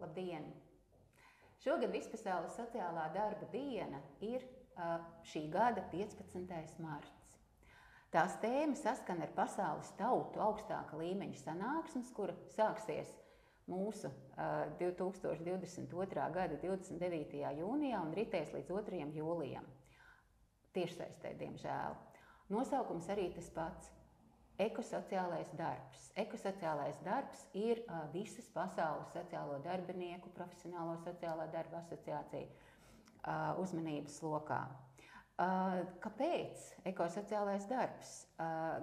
Labdien! Šogad Vispasaules sociālā darba diena ir šī gada 15. marts. Tās tēma saskana ar pasaules tautu augstāka līmeņa sanāksmes, kura sāksies mūsu 2022. gada 29. jūnijā un ritēs līdz 2. jūlijam. Tiešsaistē, diemžēl. Nosaukums arī tas pats Ekosociālais darbs. Ekosociālais darbs ir visas pasaules sociālo darbinieku, profesionālo sociālā darba asociācija uzmanības lokā. Kāpēc ekosociālais darbs?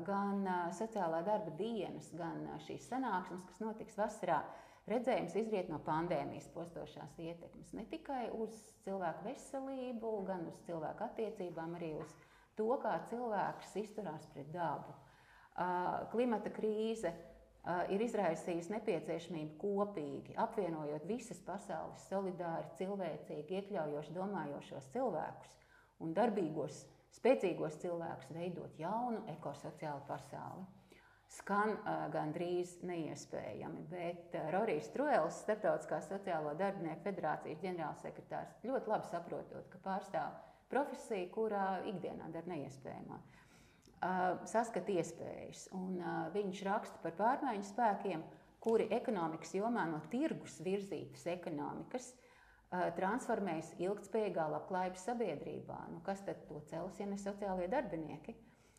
Gan sociālā darba dienas, gan šīs sanāksmes, kas notiks vasarā, redzējums izriet no pandēmijas postošās ietekmes. Ne tikai uz cilvēku veselību, gan uz cilvēku attiecībām, arī uz to, kā cilvēks izturās pret dabu klimata krīze ir izraisījusi nepieciešamību kopīgi, apvienojot visas pasaules solidāri, cilvēcīgi, iekļaujoši domājošos cilvēkus un darbīgos, spēcīgos cilvēkus, veidot jaunu ekosociālu pasauli. Skan uh, gandrīz neiespējami, bet uh, Rorijs Truēls, Startautiskā sociālo darbinieku federācijas ģenerālsekretārs, ļoti labi saprotot, ka pārstāv profesiju, kurā ikdienā dara neiespējamo. Saskata iespējas. Un, viņš raksta par pārmaiņu spēkiem, kuri ekonomikas jomā no tirgus virzītas ekonomikas transformējas ilgspējīgā labklājības sabiedrībā. Nu, kas tad to cels, ja ne sociālie darbinieki?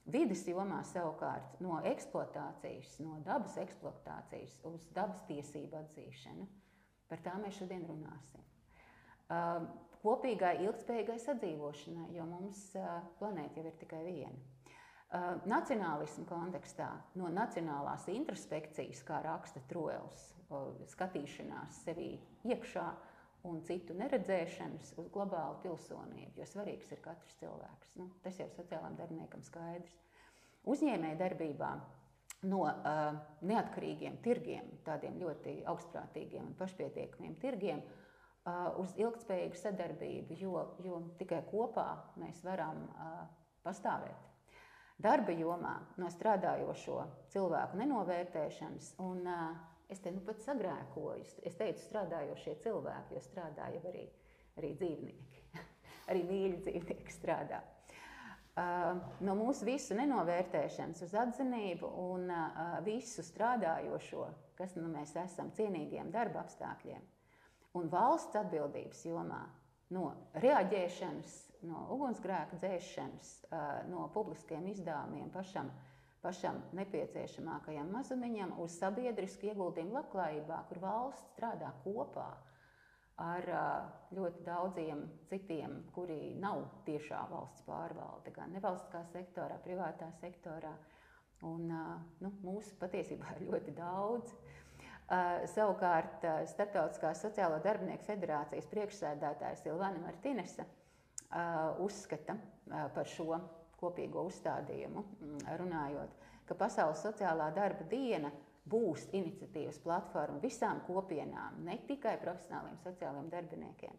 Vides jomā savukārt no eksploatācijas, no dabas eksploatācijas uz dabas tiesību atzīšanu. Par tām mēs šodien runāsim. Kopīgai ilgspējīgai sadzīvošanai, jo mums planēta jau ir tikai viena. Uh, nacionālismu kontekstā, no nacionālās introspekcijas, kā raksta Troels, uh, skatīšanās sevī iekšā un citu neredzēšanas uz globālu pilsonību, jo svarīgs ir katrs cilvēks. Nu, tas jau sociālām darbiniekam skaidrs. Uzņēmēja darbībā no uh, neatkarīgiem tirgiem, tādiem ļoti augstprātīgiem un pašpietiekamiem tirgiem, uh, uz ilgspējīgu sadarbību, jo, jo tikai kopā mēs varam uh, pastāvēt darba jomā no strādājošo cilvēku nenovērtēšanas. Un, uh, es te nu pat sagrēkoju. Es teicu, strādājošie cilvēki, jo strādā jau arī, arī dzīvnieki. arī mīļi dzīvnieki strādā. Uh, no mūsu visu nenovērtēšanas uz atzinību un uh, visu strādājošo, kas nu mēs esam cienīgiem darba apstākļiem, un valsts atbildības jomā no reaģēšanas, no ugunsgrēka dzēšanas, no publiskiem izdevumiem pašam, pašam nepieciešamākajam mazumiņam uz sabiedrisku ieguldījumu labklājībā, kur valsts strādā kopā ar ļoti daudziem citiem, kuri nav tiešā valsts pārvalde, gan nevalstiskā sektorā, privātā sektorā. Un, nu, mūsu patiesībā ir ļoti daudz. Uh, savukārt Startautiskās sociālo darbinieku federācijas priekšsēdētāja Silvana Martinesa uzskata par šo kopīgo uzstādījumu, mm, runājot, ka Pasaules sociālā darba diena būs iniciatīvas platforma visām kopienām, ne tikai profesionāliem sociālajiem darbiniekiem,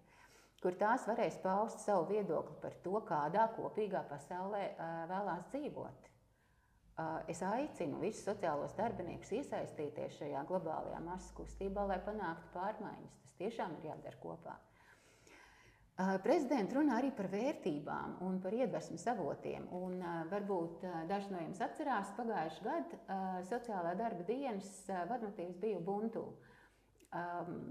kur tās varēs paust savu viedokli par to, kādā kopīgā pasaulē vēlās dzīvot. Es aicinu visus sociālos darbiniekus iesaistīties šajā globālajā masas kustībā, lai panāktu pārmaiņas. Tas tiešām ir jādara kopā. Prezidents runā arī par vērtībām un par iedvesmas avotiem. Un, varbūt daži no jums atcerās, pagājušā gada sociālā darba dienas vadmotīvs bija Ubuntu.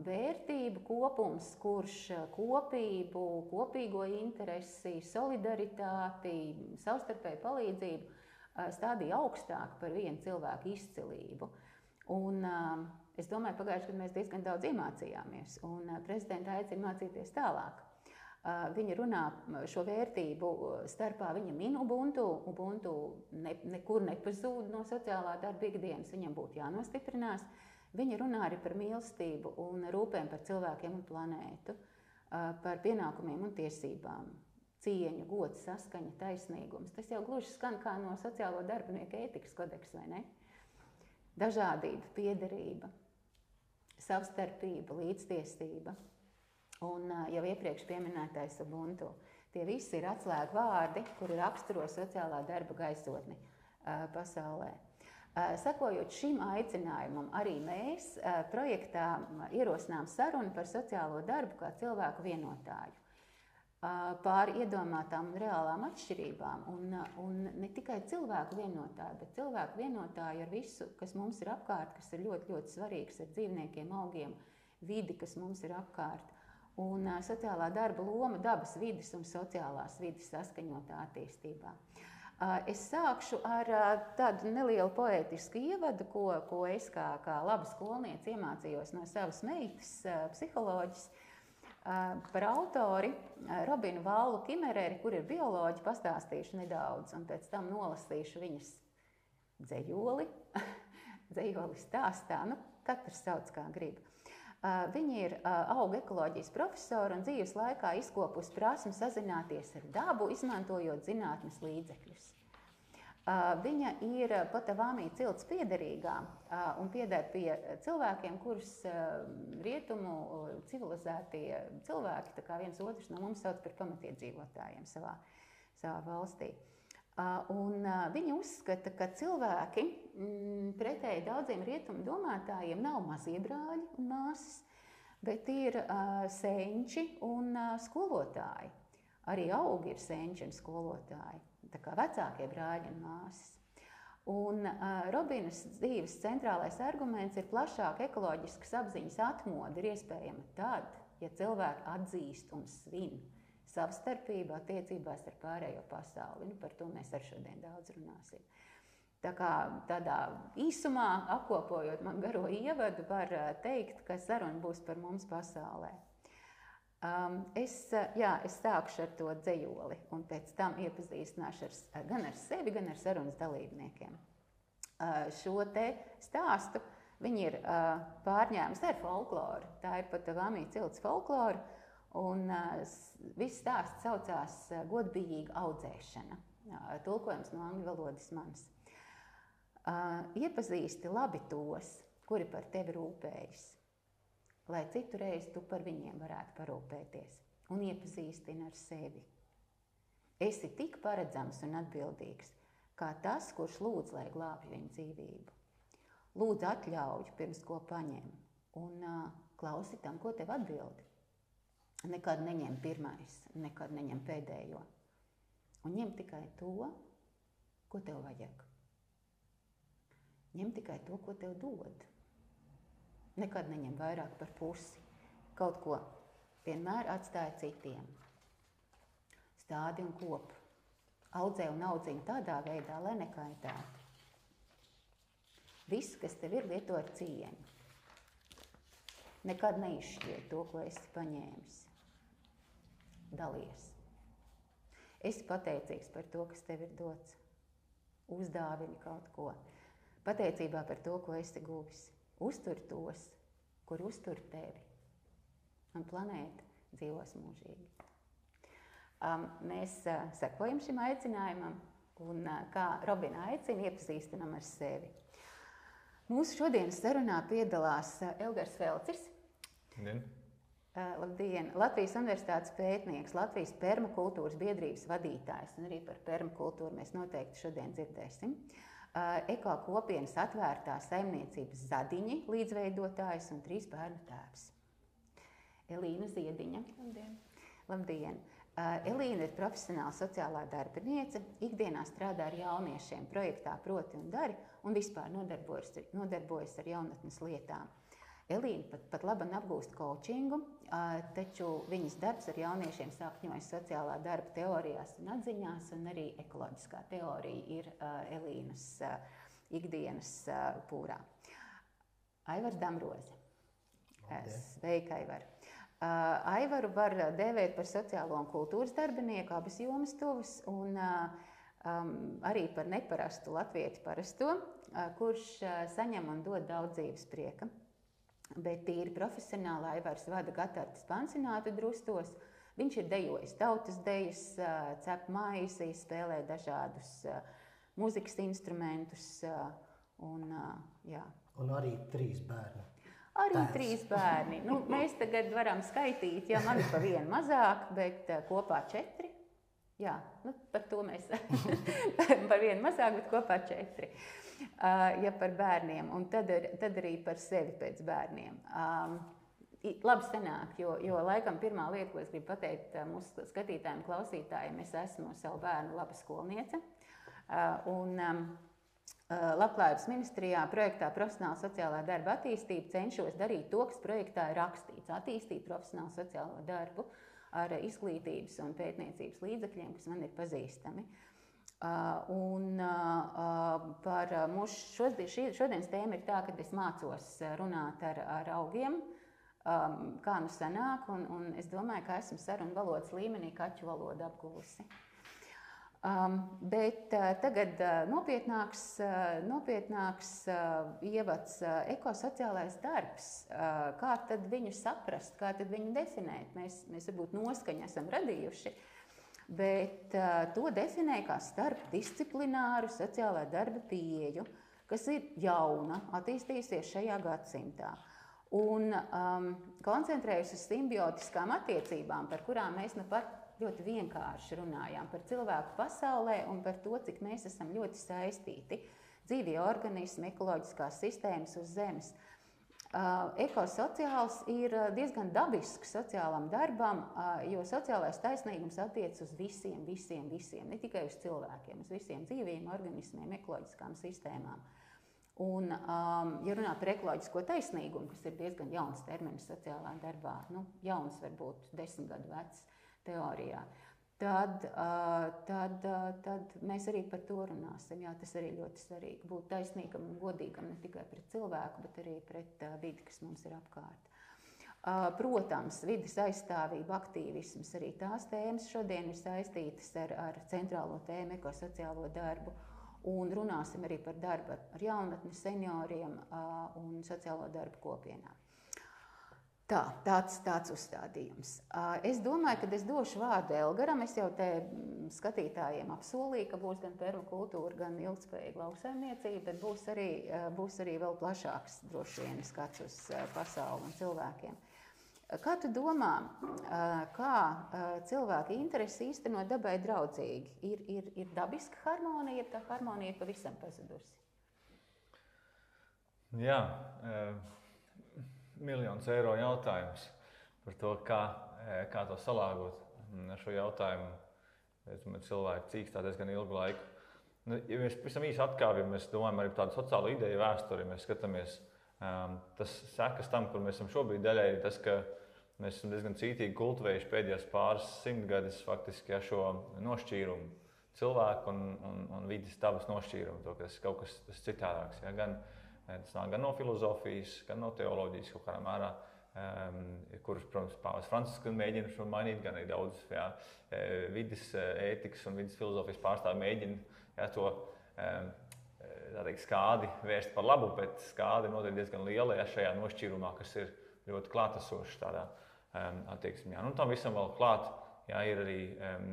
Vērtību kopums, kurš kopību, kopīgo interesi, solidaritāti, savstarpēju palīdzību stādīja augstāk par vienu cilvēku izcilību. Un, es domāju, pagājušajā gadā mēs diezgan daudz iemācījāmies, un prezidenta aicina mācīties tālāk. Viņa runā šo vērtību starpā, viņa min Ubuntu. Ubuntu ne, nekur nepazūd no sociālā darba ikdienas, viņam būtu jānostiprinās. Viņa runā arī par mīlestību un rūpēm par cilvēkiem un planētu, par pienākumiem un tiesībām cieņa, gods, saskaņa, taisnīgums. Tas jau gluži skan kā no sociālo darbinieku ētikas kodeksa, vai ne? Dažādība, piederība, savstarpība, līdztiestība un jau iepriekš minētais Ubuntu. Tie visi ir atslēgu vārdi, kuri raksturo sociālā darba gaisotni pasaulē. Sekojot šim aicinājumam, arī mēs projektā ierosinām sarunu par sociālo darbu kā cilvēku vienotāju pāri iedomātām un reālām atšķirībām. Un, un ne tikai cilvēku vienotāju, bet cilvēku vienotāju ar visu, kas mums ir apkārt, kas ir ļoti, ļoti svarīgs, ar dzīvniekiem, augiem, vidi, kas mums ir apkārt. Un sociālā darba loma dabas vidas un sociālās vidas saskaņotā attīstībā. Es sākšu ar tādu nelielu poetisku ievadu, ko, ko es kā, kā laba skolniece iemācījos no savas meitas, psiholoģijas Par autori Robinu Vallu Kimereri, kur ir bioloģi, pastāstīšu nedaudz, un pēc tam nolasīšu viņas dzējoli, dzējoli stāstā, nu, katrs sauc kā grib. Viņa ir auga ekoloģijas profesora un dzīves laikā izkopusi prasmu sazināties ar dabu, izmantojot zinātnes līdzekļus. Viņa ir Patavāmī cilts piederīgā un pieder pie cilvēkiem, kurus rietumu civilizētie cilvēki, tā kā viens otrs no mums sauc par pamatiedzīvotājiem savā, savā valstī. Un viņi uzskata, ka cilvēki, pretēji daudziem rietumu domātājiem, nav mazie brāļi un māsas, bet ir senči un skolotāji. Arī augi ir senči un skolotāji kā vecākie brāļi un māsas. Un uh, Robinas dzīves centrālais arguments ir plašāka ekoloģiskas apziņas atmodu. Ir iespējama tad, ja cilvēki atzīst un svin savstarpību attiecībās ar pārējo pasauli. Nu, par to mēs ar šodien daudz runāsim. Tā kā tādā īsumā apkopojot man garo ievadu, var teikt, ka saruna būs par mums pasaulē. Um, es, uh, jā, es sākšu ar to dzējoli, un pēc tam iepazīstināšu ar, gan ar sevi, gan ar sarunas dalībniekiem. Uh, šo te stāstu viņi ir uh, pārņēmusi ar folkloru. Tā ir pat Vāmija cilts folklora, un uh, viss stāsts saucās godbijīga audzēšana. Uh, tulkojums no angļu valodas mans. Uh, iepazīsti labi tos, kuri par tevi rūpējas lai citu reizi tu par viņiem varētu parūpēties un iepazīstini ar sevi. Esi tik paredzams un atbildīgs, kā tas, kurš lūdz, lai glābj viņa dzīvību. Lūdzu, atļauj pirms ko paņem un uh, klausi tam, ko tev atbild. Nekad neņem pirmais, nekad neņem pēdējo. Un ņem tikai to, ko tev vajag. Ņem tikai to, ko tev dod. Nekad neņem vairāk par pusi. Kaut ko vienmēr atstāja citiem. Stādi un kopu. Audzē un audzina tādā veidā, lai nekaitētu. Viss, kas tev ir, lieto ar cieņu. Nekad neizšķiet to, ko esi paņēmis. Dalies. Esi pateicīgs par to, kas tev ir dots. Uzdāvini kaut ko. Pateicībā par to, ko esi guvis. Uztur tos, kur uztur tevi. Un planēta dzīvos mūžīgi. Um, mēs uh, sekojam šim aicinājumam, un uh, kā Robina aicina, iepazīstinam ar sevi. Mūsu šodienas sarunā piedalās uh, Elgars Velcis. Labdien. Uh, labdien! Latvijas Universitātes pētnieks, Latvijas permakultūras biedrības vadītājs, un arī par permakultūru mēs noteikti šodien dzirdēsim. Uh, ekokopienas atvērtā saimniecības zadiņi, līdzveidotājs un trīs bērnu tēvs. Elīna Ziediņa. Labdien! Labdien. Elīna ir profesionāla sociālā darbiniece, ikdienā strādā ar jauniešiem projektā Proti un Dari un vispār nodarbojas, nodarbojas ar jaunatnes lietām. Elīna pat, pat labi apgūst coachingu, taču viņas darbs ar jauniešiem sakņojas sociālā darba teorijās un atziņās, un arī ekoloģiskā teorija ir Elīnas ikdienas pūrā. Aivars Damroze. Sveika, Aivar! Aivaru var dēvēt par sociālo un kultūras darbinieku, abas jomas tuvas, un um, arī par neparastu latviešu parasto, kurš saņem un dod daudz dzīves prieka. Bet tīri profesionāli Aivars vada Gatartas pansinātu drustos. Viņš ir dejojis tautas dejas, cep maizi, spēlē dažādus mūzikas instrumentus. Un, jā. un arī trīs bērni. Arī Tēvs. trīs bērni. Nu, mēs tagad varam skaitīt, ja man ir pa vienu mazāk, bet kopā četri. Jā, nu, par to mēs par vienu mazāk, bet kopā četri. Ja par bērniem, un tad, ar, tad arī par sevi pēc bērniem. Um, Labi sanāk, jo, jo laikam pirmā lieta, ko es gribu pateikt mūsu skatītājiem, klausītājiem, es esmu savu bērnu laba skolniece. Un, um, Labklājības ministrijā projektā Profesionāla sociālā darba attīstība cenšos darīt to, kas projektā ir rakstīts. Attīstīt profesionālu sociālo darbu ar izglītības un pētniecības līdzekļiem, kas man ir pazīstami. Un par mūsu šodienas tēmu ir tā, ka es mācos runāt ar, ar augiem, kā nu sanāk, un, un es domāju, ka esmu sarunu valodas līmenī kaķu valodu apguvusi. Um, bet uh, tagad uh, nopietnāks, uh, nopietnāks uh, ievads uh, ekosociālais darbs. Uh, kā tad viņu saprast, kā tad viņu definēt? Mēs, mēs varbūt noskaņu esam radījuši, bet to definē kā starpdisciplināru sociālā darba pieeju, kas ir jauna, attīstījusies šajā gadsimtā. Un um, koncentrējusies uz simbiotiskām attiecībām, par kurām mēs nu pat ļoti vienkārši runājām par cilvēku pasaulē un par to, cik mēs esam ļoti saistīti. Dzīvie organismi, ekoloģiskās sistēmas uz Zemes. Uh, ekosociāls ir diezgan dabisks sociālam darbam, uh, jo sociālais taisnīgums attiecas uz visiem, visiem, visiem, ne tikai uz cilvēkiem, uz visiem dzīviem organismiem, ekoloģiskām sistēmām. Un, um, ja runā par ekoloģisko taisnīgumu, kas ir diezgan jauns termins sociālā darbā, nu, jauns varbūt desmit gadu vecs, teorijā. Tad, tad, tad mēs arī par to runāsim. Jā, tas arī ļoti svarīgi. Būt taisnīgam un godīgam ne tikai pret cilvēku, bet arī pret vidi, kas mums ir apkārt. Protams, vidas aizstāvība, aktīvisms, arī tās tēmas šodien ir saistītas ar, ar centrālo tēmu, ekosociālo darbu. Un runāsim arī par darbu ar jaunatni, senioriem un sociālo darbu kopienām. Tā, tāds, tāds uzstādījums. Es domāju, ka es došu vārdu Elgaram. Es jau te mm, skatītājiem apsolīju, ka būs gan permakultūra, gan ilgspējīga lauksaimniecība, bet būs arī, būs arī vēl plašāks droši vien skats uz pasauli un cilvēkiem. Kā tu domā, kā cilvēki interesi īstenot dabai draudzīgi? Ir, ir, ir dabiska harmonija, ja tā harmonija ir pavisam pazudusi? Jā. Uh miljonus eiro jautājums par to, kā, e, kā to salāgot. Ar šo jautājumu es domāju, cilvēki cīkstā diezgan ilgu laiku. Nu, ja mēs pavisam īsi atkāpjamies, domājam arī tādu sociālu ideju vēsturi, mēs skatāmies, um, tas sekas tam, kur mēs esam šobrīd daļai, ir tas, ka mēs esam diezgan cītīgi kultivējuši pēdējās pāris simtgadus faktiski ja, šo nošķīrumu cilvēku un, un, un vidas dabas nošķīrumu, to, kas kaut kas citādāks. Ja, gan, uh, Tas nāk gan no filozofijas, gan no teoloģijas kaut kādā mērā. Um, kurus, protams, Pāvils Francisks mēģina šo mainīt, gan arī daudz jā, e, vidas e, ētikas un vidas filozofijas pārstāvji mēģina jā, to um, teikt, skādi vērst par labu, bet skādi noteikti diezgan liela ja, šajā nošķīrumā, kas ir ļoti klātesoša tādā um, attieksmē. Nu, tam visam vēl klāt jā, ir arī um,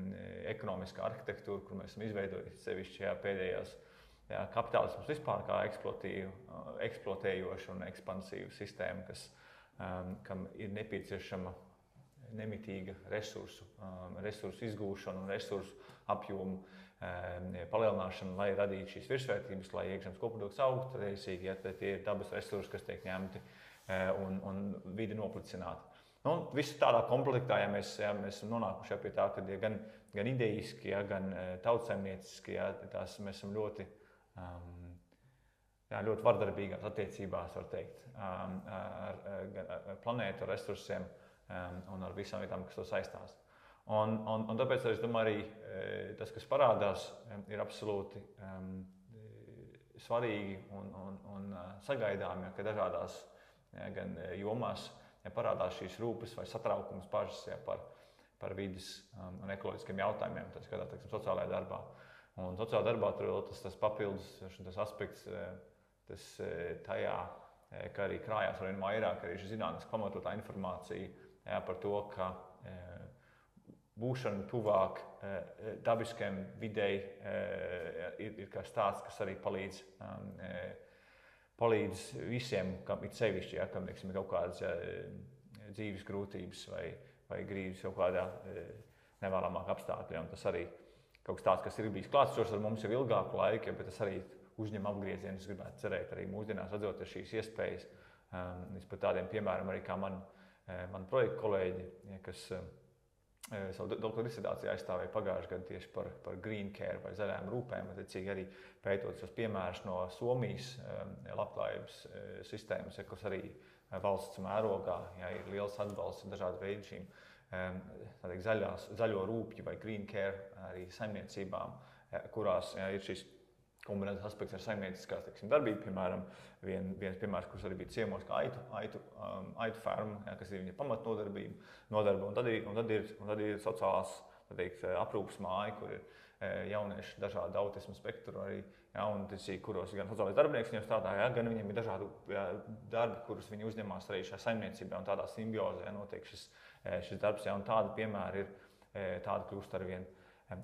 ekonomiskā arhitektūra, kur mēs esam izveidojuši sevišķi pēdējās Jā, kapitālisms vispār kā eksploatējoša un ekspansīva sistēma, kas, um, kam ir nepieciešama nemitīga resursu, um, resursu izgūšana un resursu apjomu um, palielināšana, lai radītu šīs virsvērtības, lai iekšzemes koprodukts augtu reizīgi. Ja, tie ir dabas resursi, kas tiek ņemti uh, un, un vidi noplicināti. Nu, Viss tādā komplektā, ja mēs, ja mēs esam nonākuši pie tā, ka ja gan, gan idejiski, ja, gan uh, tautsēmnieciski, ja, tās mēs esam ļoti um, jā, ļoti vardarbīgās attiecībās, var teikt, um, ar, ar, ar planētu, ar resursiem um, un ar visām lietām, kas to saistās. Un, un, un tāpēc es domāju, arī e, tas, kas parādās, ir absolūti um, svarīgi un, un, un sagaidāmi, ja, ka dažādās gan jomās ja, parādās šīs rūpes vai satraukums pašas ja, par, par vidas um, un ekoloģiskiem jautājumiem, tas skatā, teiksim, sociālajā darbā. Un sociālā darbā tur ir tas, tas papildus tas aspekts, eh, tas eh, tajā, eh, ka arī krājās ar vien vairāk arī zinātniski pamatotā informācija jā, par to, ka būšana tuvāk dabiskiem videi ir, ir kas tāds, kas arī palīdz, um, palīdz visiem, kam ir sevišķi, ja, kam ir kaut kādas ja, dzīves grūtības vai, vai grīdas kaut kādā nevēlamākā apstākļā. Tas arī ir kaut kas tāds, kas ir bijis klātsošs ar mums jau ilgāku laiku, bet tas arī uzņem apgriezienu. Es gribētu cerēt, arī mūsdienās redzot šīs iespējas. Es par tādiem piemēram arī kā man, man projekta kolēģi, kas savu doktora disertāciju aizstāvēja pagājušajā gadā tieši par, par green care vai zaļām rūpēm. Attiecīgi arī pētot šos piemērus no Somijas labklājības sistēmas, ja, kas arī valsts mērogā ja, ir liels atbalsts dažādu veidu šīm zaļās, zaļo rūpju vai green care arī saimniecībām, kurās ja, ir šis kombinēts aspekts ar saimnieciskās teiksim, darbību. Piemēram, vien, viens piemērs, kurš arī bija ciemos, kā aitu, aitu, um, aitu ferma, ja, kas ir viņa pamatnodarbība. Nodarba, un, tad ir, un, tad ir, un tad ir sociālās teikt, aprūpas māja, kur ir e, jaunieši dažādu autismu spektru arī. Ja, un tas ir, kuros gan sociālais darbinieks viņiem strādā, ja, gan viņiem ir dažādi ja, darbi, kurus viņi uzņemas arī šajā saimniecībā. Tādā simbiozē notiek šis, šis darbs, ja, un tādi piemēri ir, e, tādi kļūst ar vien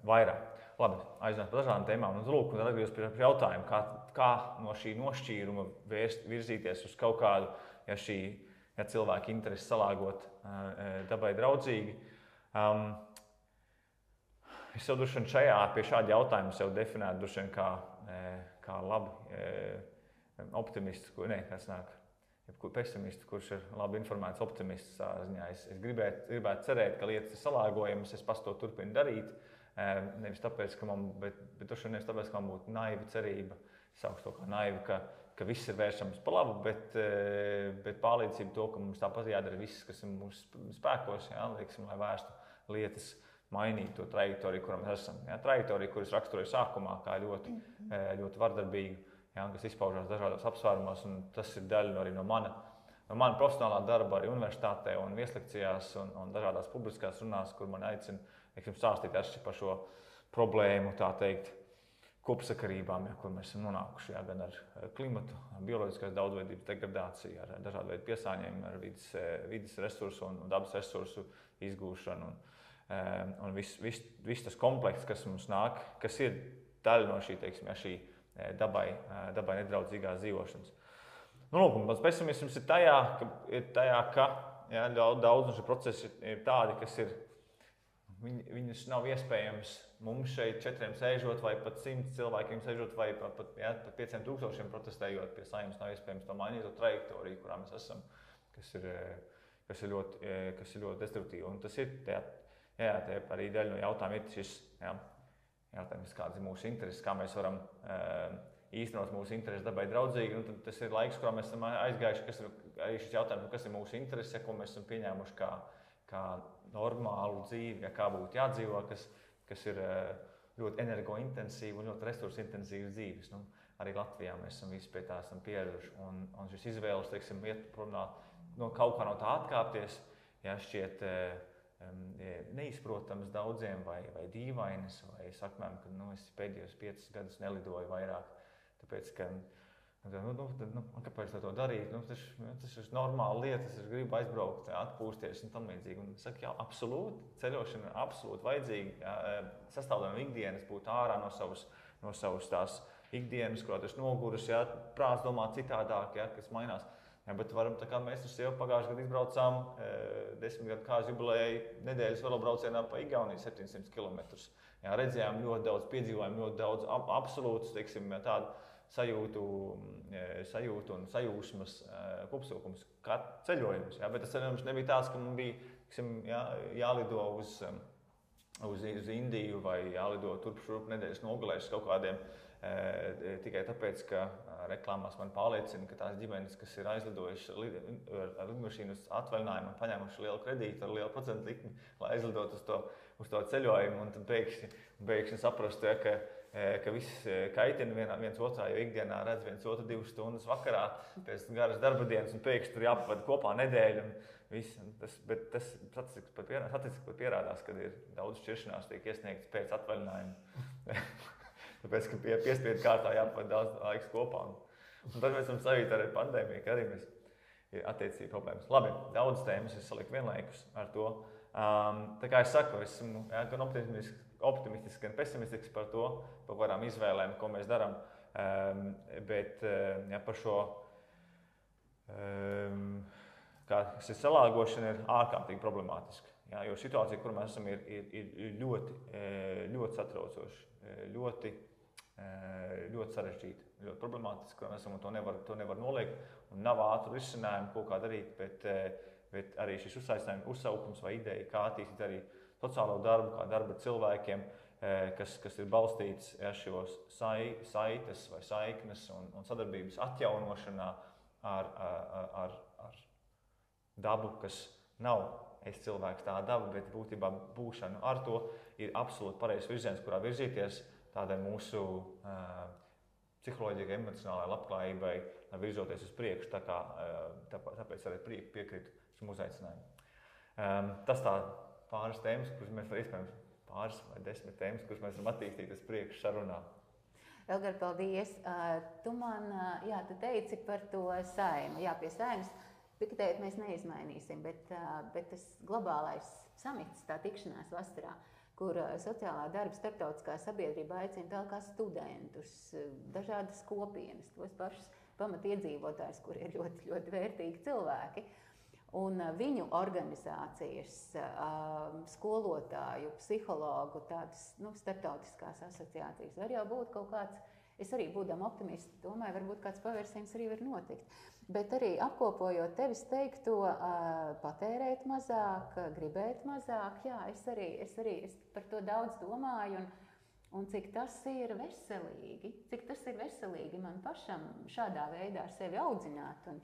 vairāk. Labi, aizņemt par dažādām tēmām. Un, lūk, tad atgriezties pie, jautājuma, kā, kā no šī nošķīruma vērst, virzīties uz kaut kādu, ja šī ja cilvēka interesi salāgot dabai draudzīgi. Um, es jau droši vien šajā, pie šāda jautājuma sev definētu kā, kā labi optimistu, ne, kas nāk. Pesimists, kurš ir labi informēts, optimists. Es, es gribētu, gribētu cerēt, ka lietas ir salāgojamas, es pats to turpinu darīt. Nevis tāpēc, ka man, bet, bet nevis tāpēc, ka man būtu naiva cerība, sauc to kā naiva, ka, ka viss ir vēršams pa labu, bet, bet pārliecība to, ka mums tāpat jādara viss, kas ir mūsu spēkos, jā, lieksim, lai vērstu lietas mainīt to trajektoriju, kurā mēs esam. Ja, trajektorija, kuras raksturoju sākumā, kā ļoti, ļoti vardarbīga, ja, kas izpaužās dažādos apsvērumos, tas ir daļa arī no mana, no mana profesionālā darba, arī universitātē, un vieslekcijās, un, un dažādās publiskās runās, kur man aicina teiksim, stāstīt par šo problēmu, tā teikt, kopsakarībām, ja, kur mēs esam nonākuši jā, gan ar klimatu, bioloģiskās daudzveidības degradāciju, ar dažādu veidu piesārņojumu, ar vidas, vidas resursu un dabas resursu izgūšanu. Un, eh, un viss vis, vis tas komplekss, kas mums nāk, kas ir daļa no šī, teiksim, ja, šī dabai, eh, dabai nedraudzīgās dzīvošanas. Nu, lūk, mans pesimisms ir tajā, ka, ir tajā, ka ja, daudz no šiem procesiem ir tādi, kas ir Viņ, viņus nav iespējams mums šeit četriem sēžot, vai pat simt cilvēkiem sēžot, vai pat, pat, jā, pat pieciem tūkstošiem protestējot pie saimnes. Nav iespējams to mainīt, to trajektoriju, kurā mēs esam, kas ir, kas ir, ļoti, kas ir ļoti destruktīva. Un tas ir jā, jā, arī daļa no jautājuma, ir šis jā, jautājums, kādas ir mūsu intereses, kā mēs varam īstenot mūsu intereses dabai draudzīgi. Tas ir laiks, kurā mēs esam aizgājuši, kas ir arī šis jautājums, kas ir mūsu intereses, ko mēs esam pieņēmuši kā, kā normālu dzīvi, kā būtu jādzīvo, kas, kas ir eh, ļoti energointensīva un ļoti resursu intensīva dzīves. Nu, arī Latvijā mēs esam visi pie tā pieraduši. Un, un šis izvēles, teiksim, iet prom no, kaut kā no tā atkāpties, ja šķiet um, neizprotams daudziem vai, vai dīvainas, vai sakmēm, ka nu, es pēdējos piecus gadus nelidoju vairāk, tāpēc, ka Nu, nu, tad, nu, kāpēc to darīt? Nu, tas, tas ir normāli lieta, es gribu aizbraukt, atpūsties un tam līdzīgi. Un, saku, jā, absolūti, ceļošana ir absolūti vajadzīga. E, sastāvdaļa ikdienas būt ārā no savas, no savas tās ikdienas, kurā tas noguris, jā, prāts domā citādāk, jā, kas mainās. Jā, bet varam, mēs ar sievu pagājušajā gadā izbraucām e, desmit gadu kāzu jubilēju nedēļas velobraucienā pa Igauniju 700 km. Jā, redzējām ļoti daudz, piedzīvojām ļoti daudz ab, absolūtus, teiksim, tādu sajūtu, e, sajūtu un sajūsmas e, kopsavilkums, kā ceļojums. Ja? Bet tas ceļojums nebija tāds, ka man bija tiksim, jā, jālido uz, uz, uz Indiju vai jālido turp šurp nedēļas nogalēs kaut kādiem. E, tikai tāpēc, ka reklāmās man pārliecina, ka tās ģimenes, kas ir aizlidojušas ar lidmašīnu uz atvaļinājumu un paņēmuši lielu kredītu ar lielu procentu likmi, lai aizlidotu uz to, uz to ceļojumu, un tad pēkšņi, pēkšņi saprastu, ja, ka ka viss kaitina vienā, viens otrā, jo ikdienā redz viens otru divas stundas vakarā, pēc garas darba dienas, un pēkšņi tur jāpavada kopā nedēļa. Viss, tas, bet tas pat pierādās, ka ir daudz šķiršanās, tiek iesniegts pēc atvaļinājuma. Tāpēc, ka pie piespiedu kārtā jāpavada daudz laiks kopā. Un, un tad mēs esam savīti ar pandēmiju, ka arī mēs ir attiecīgi problēmas. Labi, daudz tēmas es saliku vienlaikus ar to. Um, tā kā es saku, esmu ja, gan optimistisks optimistisks, gan pesimistisks par to, par kādām izvēlēm, ko mēs darām. Um, bet ja par šo um, šī salāgošana ir ārkārtīgi problemātiska. Jā, jo situācija, kur mēs esam, ir, ir, ir ļoti, ļoti satraucoša, ļoti ļoti sarežģīta, ļoti problemātiska. Mēs to nevar, to nevar noliegt. Nav ātru risinājumu, ko kā darīt. Bet, bet arī šis uzsaukums vai ideja, kā attīstīt arī sociālo darbu, kā darbu ar cilvēkiem, kas, kas ir balstīts ja, šos sai, saites vai saiknes un, un sadarbības atjaunošanā ar, ar, ar, ar dabu, kas nav es cilvēks tā daba, bet būtībā būšana ar to ir absolūti pareizs virziens, kurā virzīties tādai mūsu uh, psiholoģiskai, emocionālai labklājībai, lai virzoties uz priekšu. Tā kā, uh, tāpēc arī piekrītu šim uzaicinājumam. Um, tas tā pāris tēmas, kuras mēs varam iespējams pāris vai desmit tēmas, kuras mēs varam attīstīt uz priekšu sarunā. Elgar, paldies. Uh, tu man jā, tu teici par to saimu. Jā, pie saimas Piktēt mēs neizmainīsim, bet, bet tas globālais samits, tā tikšanās vasarā, kur sociālā darba starptautiskā sabiedrība aicina tā kā studentus, dažādas kopienas, tos pašus pamatiedzīvotājus, kuri ir ļoti, ļoti vērtīgi cilvēki. Un viņu organizācijas, skolotāju, psihologu, tādas nu, starptautiskās asociācijas var jau būt kaut kāds. Es arī būdama optimists, domāju, varbūt kāds pavērsiens arī var notikt. Bet arī apkopojot tevis teikto, patērēt mazāk, gribēt mazāk, jā, es arī, es arī es par to daudz domāju. Un, un cik tas ir veselīgi, cik tas ir veselīgi man pašam šādā veidā sevi audzināt. Un,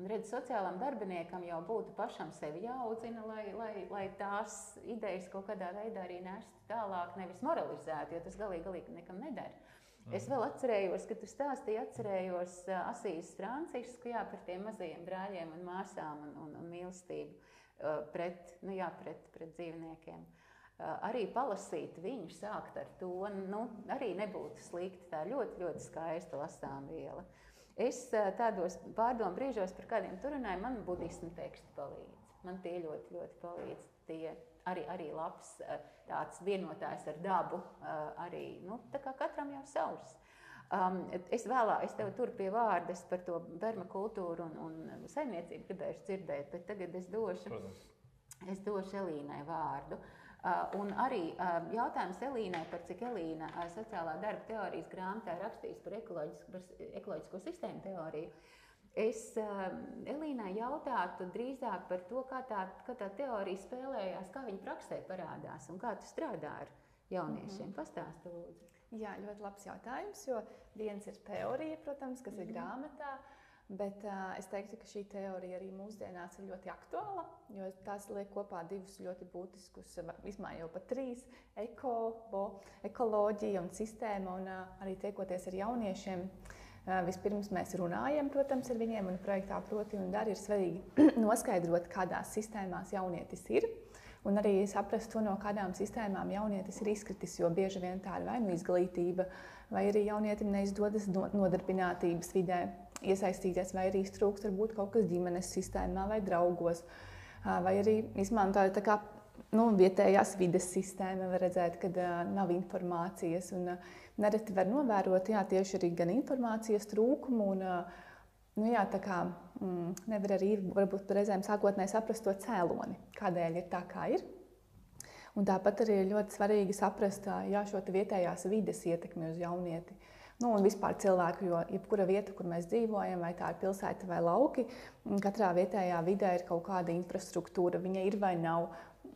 un redz, sociālam darbiniekam jau būtu pašam sevi jāaudzina, lai, lai, lai tās idejas kaut kādā veidā arī nestu tālāk, nevis moralizētu, jo tas galīgi, galīgi nekam nedara. Es vēl atcerējos, ka tu stāstīji, atcerējos Asīs Francisku jā, par tiem mazajiem brāļiem un māsām un, un, un mīlestību pret, nu, jā, pret, pret dzīvniekiem. Arī palasīt viņu, sākt ar to, nu, arī nebūtu slikti. Tā ļoti, ļoti skaista lasām viela. Es tādos pārdomu brīžos par kādiem tur runāju, man budismu teksti palīdz. Man tie ļoti, ļoti palīdz. Tie arī, arī labs eh, tāds vienotājs ar dabu. Eh, arī, nu, katram jau savs. Um, es vēlāk, es tev tur pie vārdas par to verma kultūru un, un saimniecību gribēju dzirdēt, bet tagad es došu, Protams. es došu Elīnai vārdu. Uh, un arī uh, jautājums Elīnai par cik Elīna uh, sociālā darba teorijas grāmatā rakstīs par ekoloģisko, par ekoloģisko sistēmu teoriju. Uh, Es um, Elīnai jautātu drīzāk par to, kā tā, kā tā teorija spēlējās, kā viņa praksē parādās un kā tu strādā ar jauniešiem. Mm -hmm. Pastāsti, lūdzu. Jā, ļoti labs jautājums, jo viens ir teorija, protams, kas mm -hmm. ir mhm. grāmatā. Bet uh, es teiktu, ka šī teorija arī mūsdienās ir ļoti aktuāla, jo tās liek kopā divus ļoti būtiskus, vismaz jau pat trīs - eko, bo, ekoloģija un sistēma. Un uh, arī tiekoties ar jauniešiem, uh, Vispirms mēs runājam, protams, ar viņiem, un projektā proti un dari ir svarīgi noskaidrot, kādās sistēmās jaunietis ir. Un arī saprast to, no kādām sistēmām jaunietis ir izkritis, jo bieži vien tā ir vai nu izglītība, vai arī jaunietim neizdodas nodarbinātības vidē iesaistīties, vai arī trūkst varbūt kaut kas ģimenes sistēmā vai draugos, vai arī izmantojot nu, vietējās vides sistēma, var redzēt, ka uh, nav informācijas. Un, uh, nereti var novērot jā, tieši arī gan informācijas trūkumu. Un, uh, Nu jā, tā kā mm, nevar arī varbūt reizēm sākotnēji saprast to cēloni, kādēļ ir tā, kā ir. Un tāpat arī ir ļoti svarīgi saprast jā, šo vietējās vides ietekmi uz jaunieti. Nu, un vispār cilvēku, jo jebkura vieta, kur mēs dzīvojam, vai tā ir pilsēta vai lauki, katrā vietējā vidē ir kaut kāda infrastruktūra. Viņa ir vai nav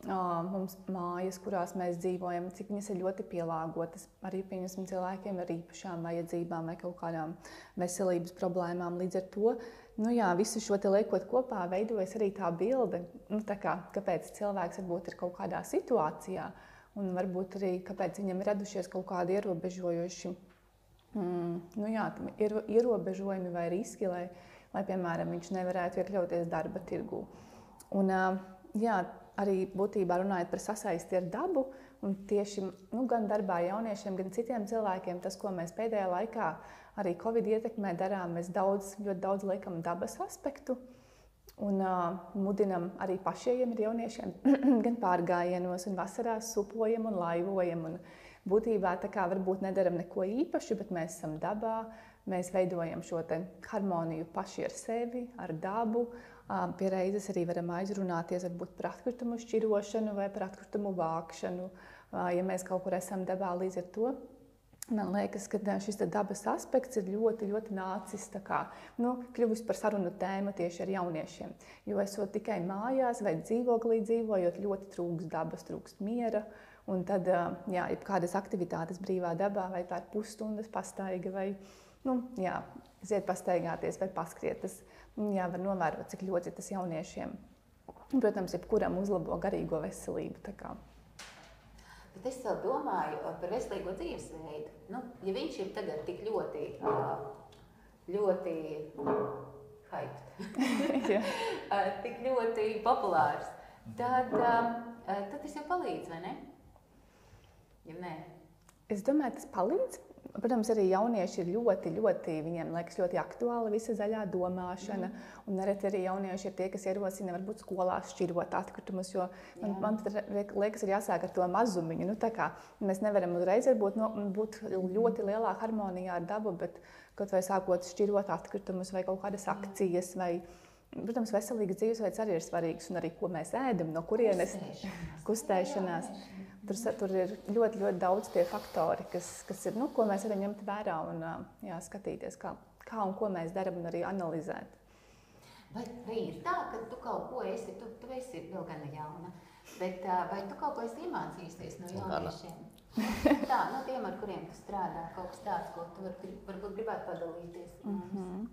mums mājas, kurās mēs dzīvojam, cik viņas ir ļoti pielāgotas arī cilvēkiem ar īpašām vajadzībām vai kaut kādām veselības problēmām. Līdz ar to nu jā, visu šo liekot kopā, veidojas arī tā bilde, nu, tā kā, kāpēc cilvēks varbūt ir kaut kādā situācijā, un varbūt arī kāpēc viņam ir radušies kaut kādi ierobežojoši mm, nu jā, ierobežojumi vai riski, lai, lai piemēram, viņš nevarētu iekļauties darba tirgū. Un, jā, arī būtībā runājot par sasaisti ar dabu. Un tieši nu, gan darbā jauniešiem, gan citiem cilvēkiem, tas, ko mēs pēdējā laikā arī Covid ietekmē darām, mēs daudz, ļoti daudz liekam dabas aspektu. Un uh, mudinam arī pašiem jauniešiem, gan pārgājienos, gan vasarās supojam un laivojam. Un būtībā tā kā varbūt nedaram neko īpašu, bet mēs esam dabā, mēs veidojam šo harmoniju paši ar sevi, ar dabu, Pie reizes arī varam aizrunāties par atkritumu šķirošanu vai par atkritumu vākšanu, ja mēs kaut kur esam dabā līdz ar to. Man liekas, ka šis dabas aspekts ir ļoti, ļoti nācis kā, nu, kļuvis par sarunu tēmu tieši ar jauniešiem. Jo esot tikai mājās vai dzīvoklī dzīvojot, ļoti trūks dabas, trūks miera. Un tad, jā, ja kādas aktivitātes brīvā dabā, vai tā ir pusstundas pastaiga, vai nu, jā, iziet pastaigāties, vai paskriet, tas jā, var novērot, cik ļoti tas jauniešiem, protams, jebkuram uzlabo garīgo veselību. Bet es domāju par veselīgo dzīvesveidu. Nu, ja viņš ir tagad tik ļoti, ļoti hyped, tik ļoti populārs, tad, tad tas jau palīdz, vai ne? Ja nē. Es domāju, tas palīdz. Protams, arī jaunieši ir ļoti, ļoti, viņiem liekas, ļoti aktuāla visa zaļā domāšana. Mm. Un nereti arī jaunieši ir tie, kas ierosina, varbūt skolās šķirot atkritumus. Jo man, man liekas, ir jāsāk ar to mazumiņu. Nu, mēs nevaram uzreiz būt, no, būt ļoti lielā harmonijā ar dabu, bet kaut vai sākot šķirot atkritumus vai kaut kādas akcijas. Vai, Protams, veselīgs dzīvesveids arī ir svarīgs, un arī ko mēs ēdam, no kurienes kustēšanās. kustēšanās. Tur, tur ir ļoti, ļoti daudz tie faktori, kas, kas ir, nu, ko mēs varam ņemt vērā un jā, skatīties, kā, kā un ko mēs darām, un arī analizēt. Vai, vai ir tā, ka tu kaut ko esi, tu, tu esi vēl gan jauna, bet vai tu kaut ko esi iemācījusies no jauniešiem? tā, no tiem, ar kuriem tu strādā, kaut kas tāds, ko tu var, varbūt gribētu padalīties. Mm -hmm.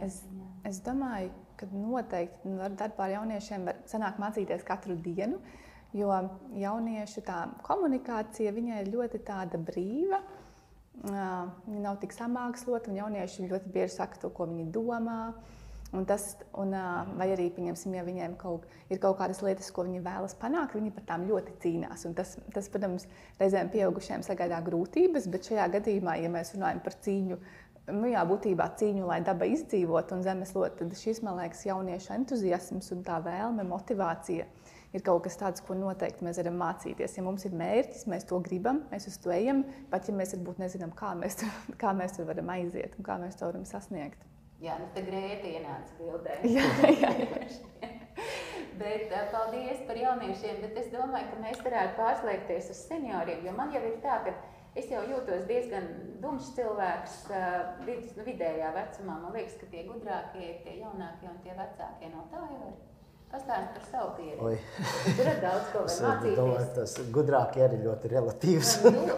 Es, es domāju, ka noteikti darbā ar jauniešiem var sanākt mācīties katru dienu. Uh, Jo jauniešu tā komunikācija ir ļoti brīva. Viņa nav tik samākslota, un jaunieši ļoti bieži saka to, ko viņi domā. Un tas, un, vai arī, pieņemsim, ja viņiem kaut, ir kaut kādas lietas, ko viņi vēlas panākt, viņi par tām ļoti cīnās. Un tas, tas, protams, reizēm pieaugušiem sagādā grūtības, bet šajā gadījumā, ja mēs runājam par cīņu, nu, jā, būtībā cīņu, lai daba izdzīvot un zemeslot, tad šis, man liekas, jauniešu entuziasms un tā vēlme, motivācija ir kaut kas tāds, ko noteikti mēs varam mācīties. Ja mums ir mērķis, mēs to gribam, mēs uz to ejam, pat ja mēs varbūt nezinām, kā mēs, tur, kā mēs tur varam aiziet un kā mēs to varam sasniegt. Jā, nu tā grēta ienāca bildē. jā, jā, jā. bet, paldies par jauniešiem, bet es domāju, ka mēs varētu pārslēgties uz senioriem, jo man jau ir tā, ka es jau jūtos diezgan dumšs cilvēks vid, nu, vidējā vecumā. Man liekas, ka tie gudrākie ir tie jaunākie un tie vecākie no tā jau ir. Pastāst par savu pieredzi. Tur ir daudz ko mācīties. Domāju, tas gudrāk ir ļoti relatīvs. Nu,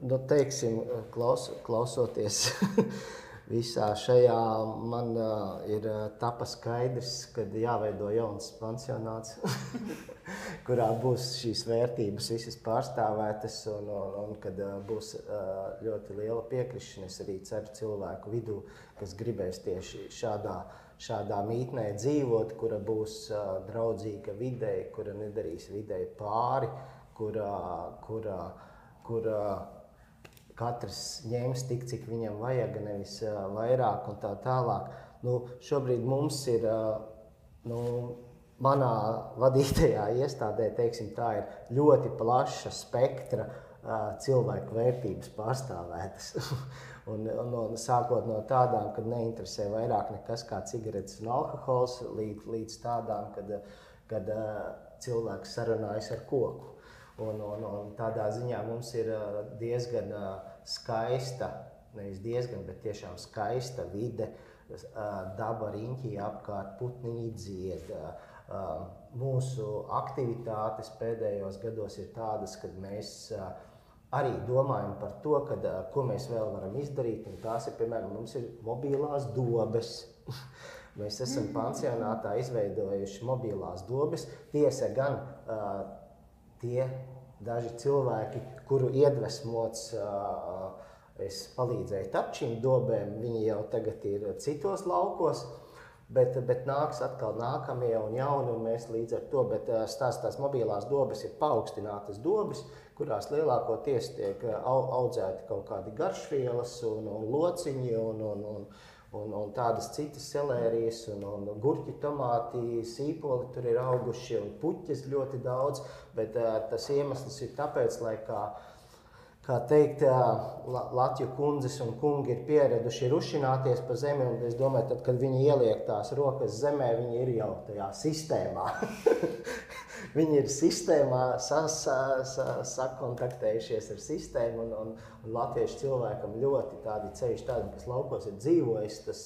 nu, teiksim, klaus, klausoties visā šajā, man uh, ir tapa skaidrs, ka jāveido jauns pansionāts, kurā būs šīs vērtības visas pārstāvētas un, un, un kad uh, būs uh, ļoti liela piekrišana. Es arī ceru cilvēku vidū, kas gribēs tieši šādā šādā mītnē dzīvot, kura būs uh, draudzīga videi, kura nedarīs videi pāri, kurā, kurā, kurā katrs ņems tik, cik viņam vajag, nevis uh, vairāk un tā tālāk. Nu, šobrīd mums ir, uh, nu, manā vadītajā iestādē, teiksim, tā ir ļoti plaša spektra uh, cilvēku vērtības pārstāvētas. Un, un, un sākot no tādām, kad neinteresē vairāk nekas kā cigaretes un alkohols, līdz, līdz tādām, kad, kad cilvēks sarunājas ar koku. Un, un, un tādā ziņā mums ir uh, diezgan uh, skaista, nevis diezgan, bet tiešām skaista vide, uh, daba riņķī apkārt, putniņi dzied. Uh, mūsu aktivitātes pēdējos gados ir tādas, kad mēs arī domājam par to, kad, ko mēs vēl varam izdarīt. Tās ir, piemēram, mums ir mobilās dobes. mēs esam mm. pansionātā izveidojuši mobilās dobes. Tiesa gan tie daži cilvēki, kuru iedvesmots es palīdzēju tapt šīm dobēm, viņi jau tagad ir citos laukos. Bet, bet nāks atkal nākamie un jauni, un mēs līdz ar to, bet tās, tās mobilās dobes ir paaugstinātas dobes, kurās lielākoties tiek audzēti kaut kādi garšvielas un, un lociņi un, un, un, un, un tādas citas selērijas un, un gurķi, tomāti, sīpoli tur ir auguši un puķis ļoti daudz, bet uh, tas iemesls ir tāpēc, lai kā, kā teikt, uh, Latviju kundzes un kungi ir pieraduši rušināties pa zemi, un es domāju, tad, kad viņi ieliek tās rokas zemē, viņi ir jau tajā sistēmā. viņi ir sistēmā sas, sas, sakontaktējušies ar sistēmu. Un, un, un latviešu cilvēkam ļoti tādi ceļš, tādi, kas laukos ir dzīvojis, tas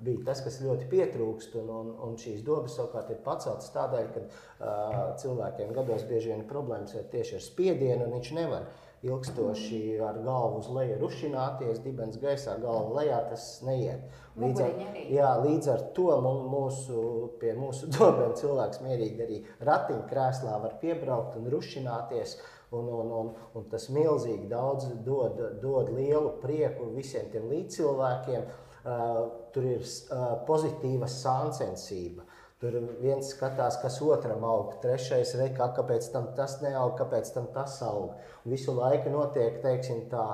bija tas, kas ļoti pietrūkst. Un, un, un šīs dobas savukārt ir paceltas tādēļ, ka uh, cilvēkiem gados bieži vien ir problēmas tieši ar spiedienu, un viņš nevar ilgstoši ar galvu uz leju rušināties, dibens gaisā, galva lejā, tas neiet. Līdz ar, jā, līdz ar to mūsu, pie mūsu dobiem cilvēks mierīgi arī ratiņkrēslā var piebraukt un rušināties. Un, un, un, un tas milzīgi daudz dod, dod lielu prieku visiem tiem līdzcilvēkiem. Uh, tur ir uh, pozitīva sāncensība. Tur viens skatās, kas otram aug, trešais reikā, kāpēc tam tas neaug, kāpēc tam tas aug. Un visu laiku notiek teiksim, tā,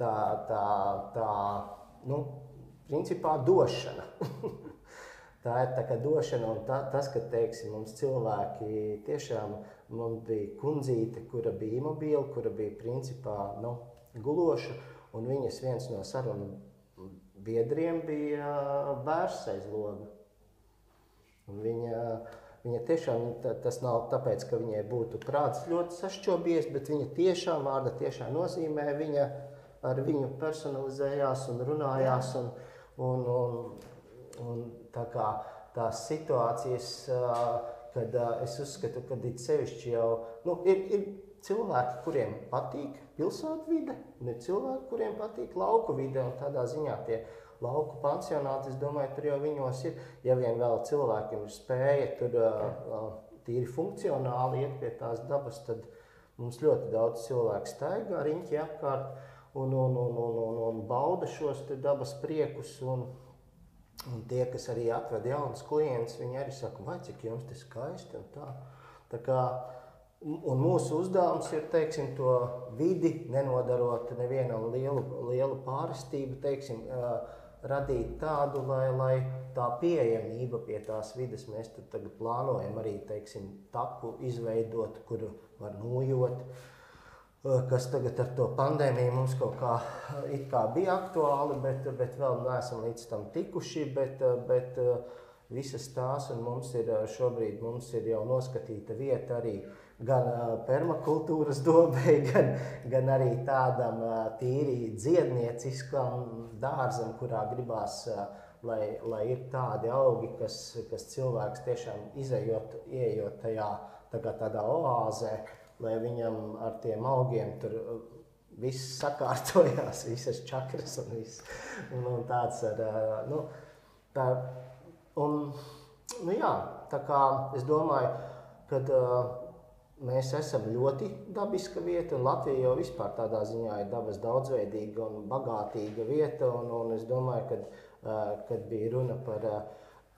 tā, tā, tā nu, principā došana. tā ir tā došana, un tā, tas, ka teiksim, mums cilvēki tiešām mums bija kundzīte, kura bija imobila, kura bija principā nu, guloša, un viņas viens no sarunu biedriem bija bērns aiz loga. Un viņa, viņa tiešām, tas nav tāpēc, ka viņai būtu prāts ļoti sašķobies, bet viņa tiešām vārda tiešām nozīmē, viņa ar viņu personalizējās un runājās. Un, Un, un, un tā kā tās situācijas, kad es uzskatu, ka ir sevišķi jau nu, ir, ir cilvēki, kuriem patīk pilsētvide, un ir cilvēki, kuriem patīk lauku vide. Tādā ziņā tie lauku pansionāti, es domāju, tur jau viņos ir. Ja vien vēl cilvēkiem ir spēja tur tīri funkcionāli iet pie tās dabas, tad mums ļoti daudz cilvēku staigā riņķi apkārt un, un, un, un, un, un bauda šos dabas priekus. Un, un tie, kas arī atved jaunus klientus, viņi arī saka, vai cik jums tas skaisti un tā. tā kā, Un mūsu uzdevums ir teiksim, to vidi, nenodarot nevienam lielu, lielu pārstību, teiksim, radīt tādu, lai, lai tā pieejamība pie tās vidas mēs tagad plānojam arī teiksim, tapu izveidot, kur var nojot. Eh, kas tagad ar to pandēmiju mums kaut kā, eh, kā bija aktuāli, bet, bet vēl neesam līdz tam tikuši. Bet, eh, bet visas tās, un mums ir šobrīd mums ir jau noskatīta vieta arī gan permakultūras dobei, gan, gan arī tādam tīri dziednieciskam dārzam, kurā gribās. Lai, lai ir tādi augi, kas, kas cilvēks tiešām izējot, ieejot tajā tā tādā oāzē, lai viņam ar tiem augiem tur viss sakārtojās, visas čakras un viss. Un, un tāds ar, nu, tā, un, nu jā, tā kā es domāju, ka uh, mēs esam ļoti dabiska vieta, un Latvija jau vispār tādā ziņā ir dabas daudzveidīga un bagātīga vieta, un, un es domāju, kad, kad bija runa par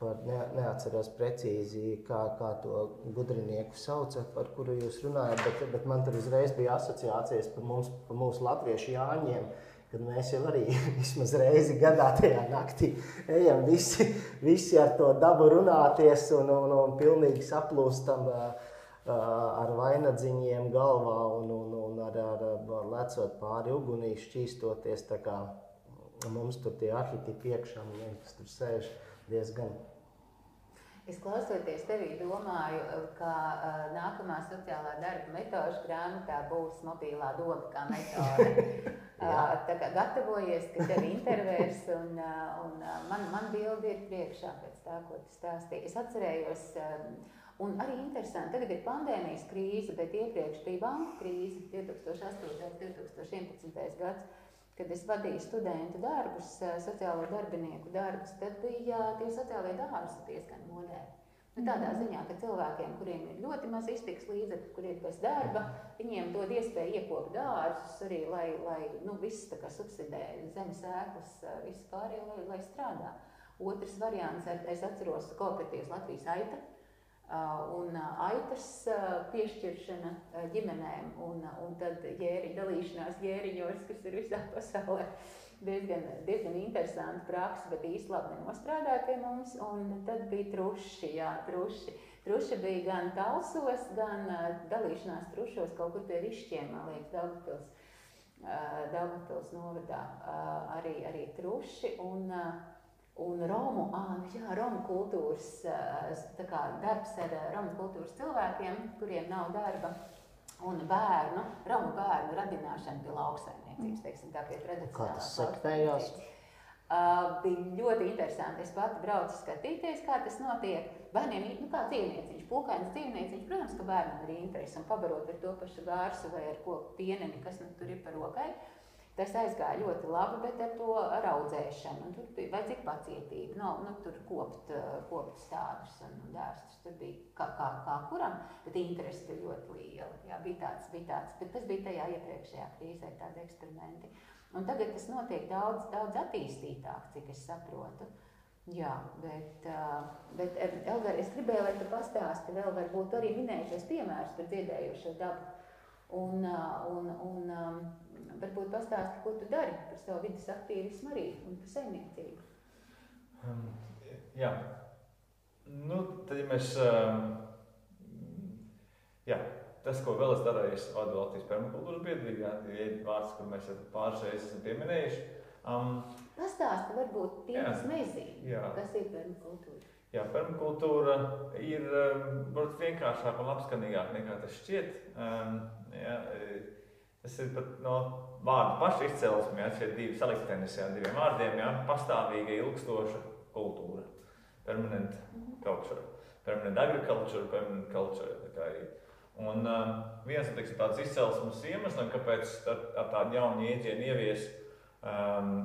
par ne, neatceros precīzi, kā, kā to gudrinieku sauca, par kuru jūs runājat, bet, bet man tur uzreiz bija asociācijas par, mums, par mūsu latviešu jāņiem. Kad mēs jau arī vismaz reizi gadā tajā naktī ejam visi, visi ar to dabu runāties un, un, un pilnīgi saplūstam uh, ar vainagdziņiem galvā un, un, un ar, ar, ar lecot pāri ugunī, šķīstoties. Mums tur tie arhitekti iekšā, kas tur sēž diezgan Es klausoties tevī, domāju, ka uh, nākamā sociālā darba metožu grāmatā būs mobilā doma kā metode. uh, tā kā gatavojies, ka tev intervērs un, uh, un uh, man, man bildi ir priekšā pēc tā, ko tu stāstīji. Es atcerējos, um, un arī interesanti, tagad ir pandēmijas krīze, bet iepriekš bija banku krīze 2008. un 2011. gads kad es vadīju studentu darbus, eh, sociālo darbinieku darbus, tad bija tie sociālie dārzi diezgan moderni. Nu, tādā mhm. ziņā, ka cilvēkiem, kuriem ir ļoti maz iztiks līdzekļu, kuriem ir bez darba, viņiem dod iespēju iekopt dārzus arī, lai, lai nu, viss tā kā subsidē zemes ēklas, eh, visu pārējo, lai, lai strādā. Otrs variants, es atceros kooperatīvas Latvijas aita, un aitas piešķiršana ģimenēm, un, un tad jēriņu dalīšanās jēriņos, kas ir visā pasaulē. Diezgan, diezgan interesanti praksa, bet īstenībā nenostrādāja pie mums. Un tad bija truši, jā, truši. Truši bija gan talsos, gan dalīšanās trušos kaut kur pie rišķiem, man liekas, Daugavpils, Daugavpils novadā arī, arī truši. Un, Un Romu, ah, jā, Romu kultūras, kā, darbs ar Romu kultūras cilvēkiem, kuriem nav darba, un bērnu, Romu bērnu radināšana pie lauksaimniecības, teiksim, tā pie tradicionālās lauksaimniecības. Uh, bija ļoti interesanti. Es pati braucu skatīties, kā tas notiek. Bērniem ir nu, kāds dzīvnieciņš, pūkains dzīvnieciņš. Protams, ka bērnam ir interesi un pabarot ar to pašu gārsu vai ar ko pieneni, kas nu, tur ir par rokai. Tas aizgāja ļoti labi, bet ar to ar audzēšanu. Tur bija vajadzīga pacietība. No, nu, tur kopt, kopt stādus un dārstus. Tur bija kā, kā, kā kuram, bet interesi bija ļoti liela. Jā, bija tāds, bija tāds, bet tas bija tajā iepriekšējā krīzē, tādi eksperimenti. Un tagad tas notiek daudz, daudz attīstītāk, cik es saprotu. Jā, bet, bet Elgar, es gribēju, lai tu pastāsti vēl, varbūt arī minējušies piemērus par dziedējošo dabu. Un, un, un varbūt pastāsti, ko tu dari par savu vidas aktīvismu arī un par saimniecību. Um, jā, nu, tad ja mēs, um, jā, tas, ko vēl es darīju, es vadu Latvijas permakultūras biedrību, jā, ir vārds, kur mēs pāris reizes esam pieminējuši. Um, Pastāsti varbūt kas nezina, kas ir permakultūra. Jā, permakultūra ir varbūt vienkāršāk un labskanīgāk nekā tas šķiet. Um, jā, tas ir pat no vārda paša izcelsme, ja šie divi saliktenis, jā, diviem vārdiem, jā, pastāvīga, ilgstoša kultūra. Permanent culture. Permanent agriculture, permanent culture. Un uh, viens no tādiem izcelsmes iemesliem, kāpēc ar, ar tādu jaunu jēdzienu ievies, um,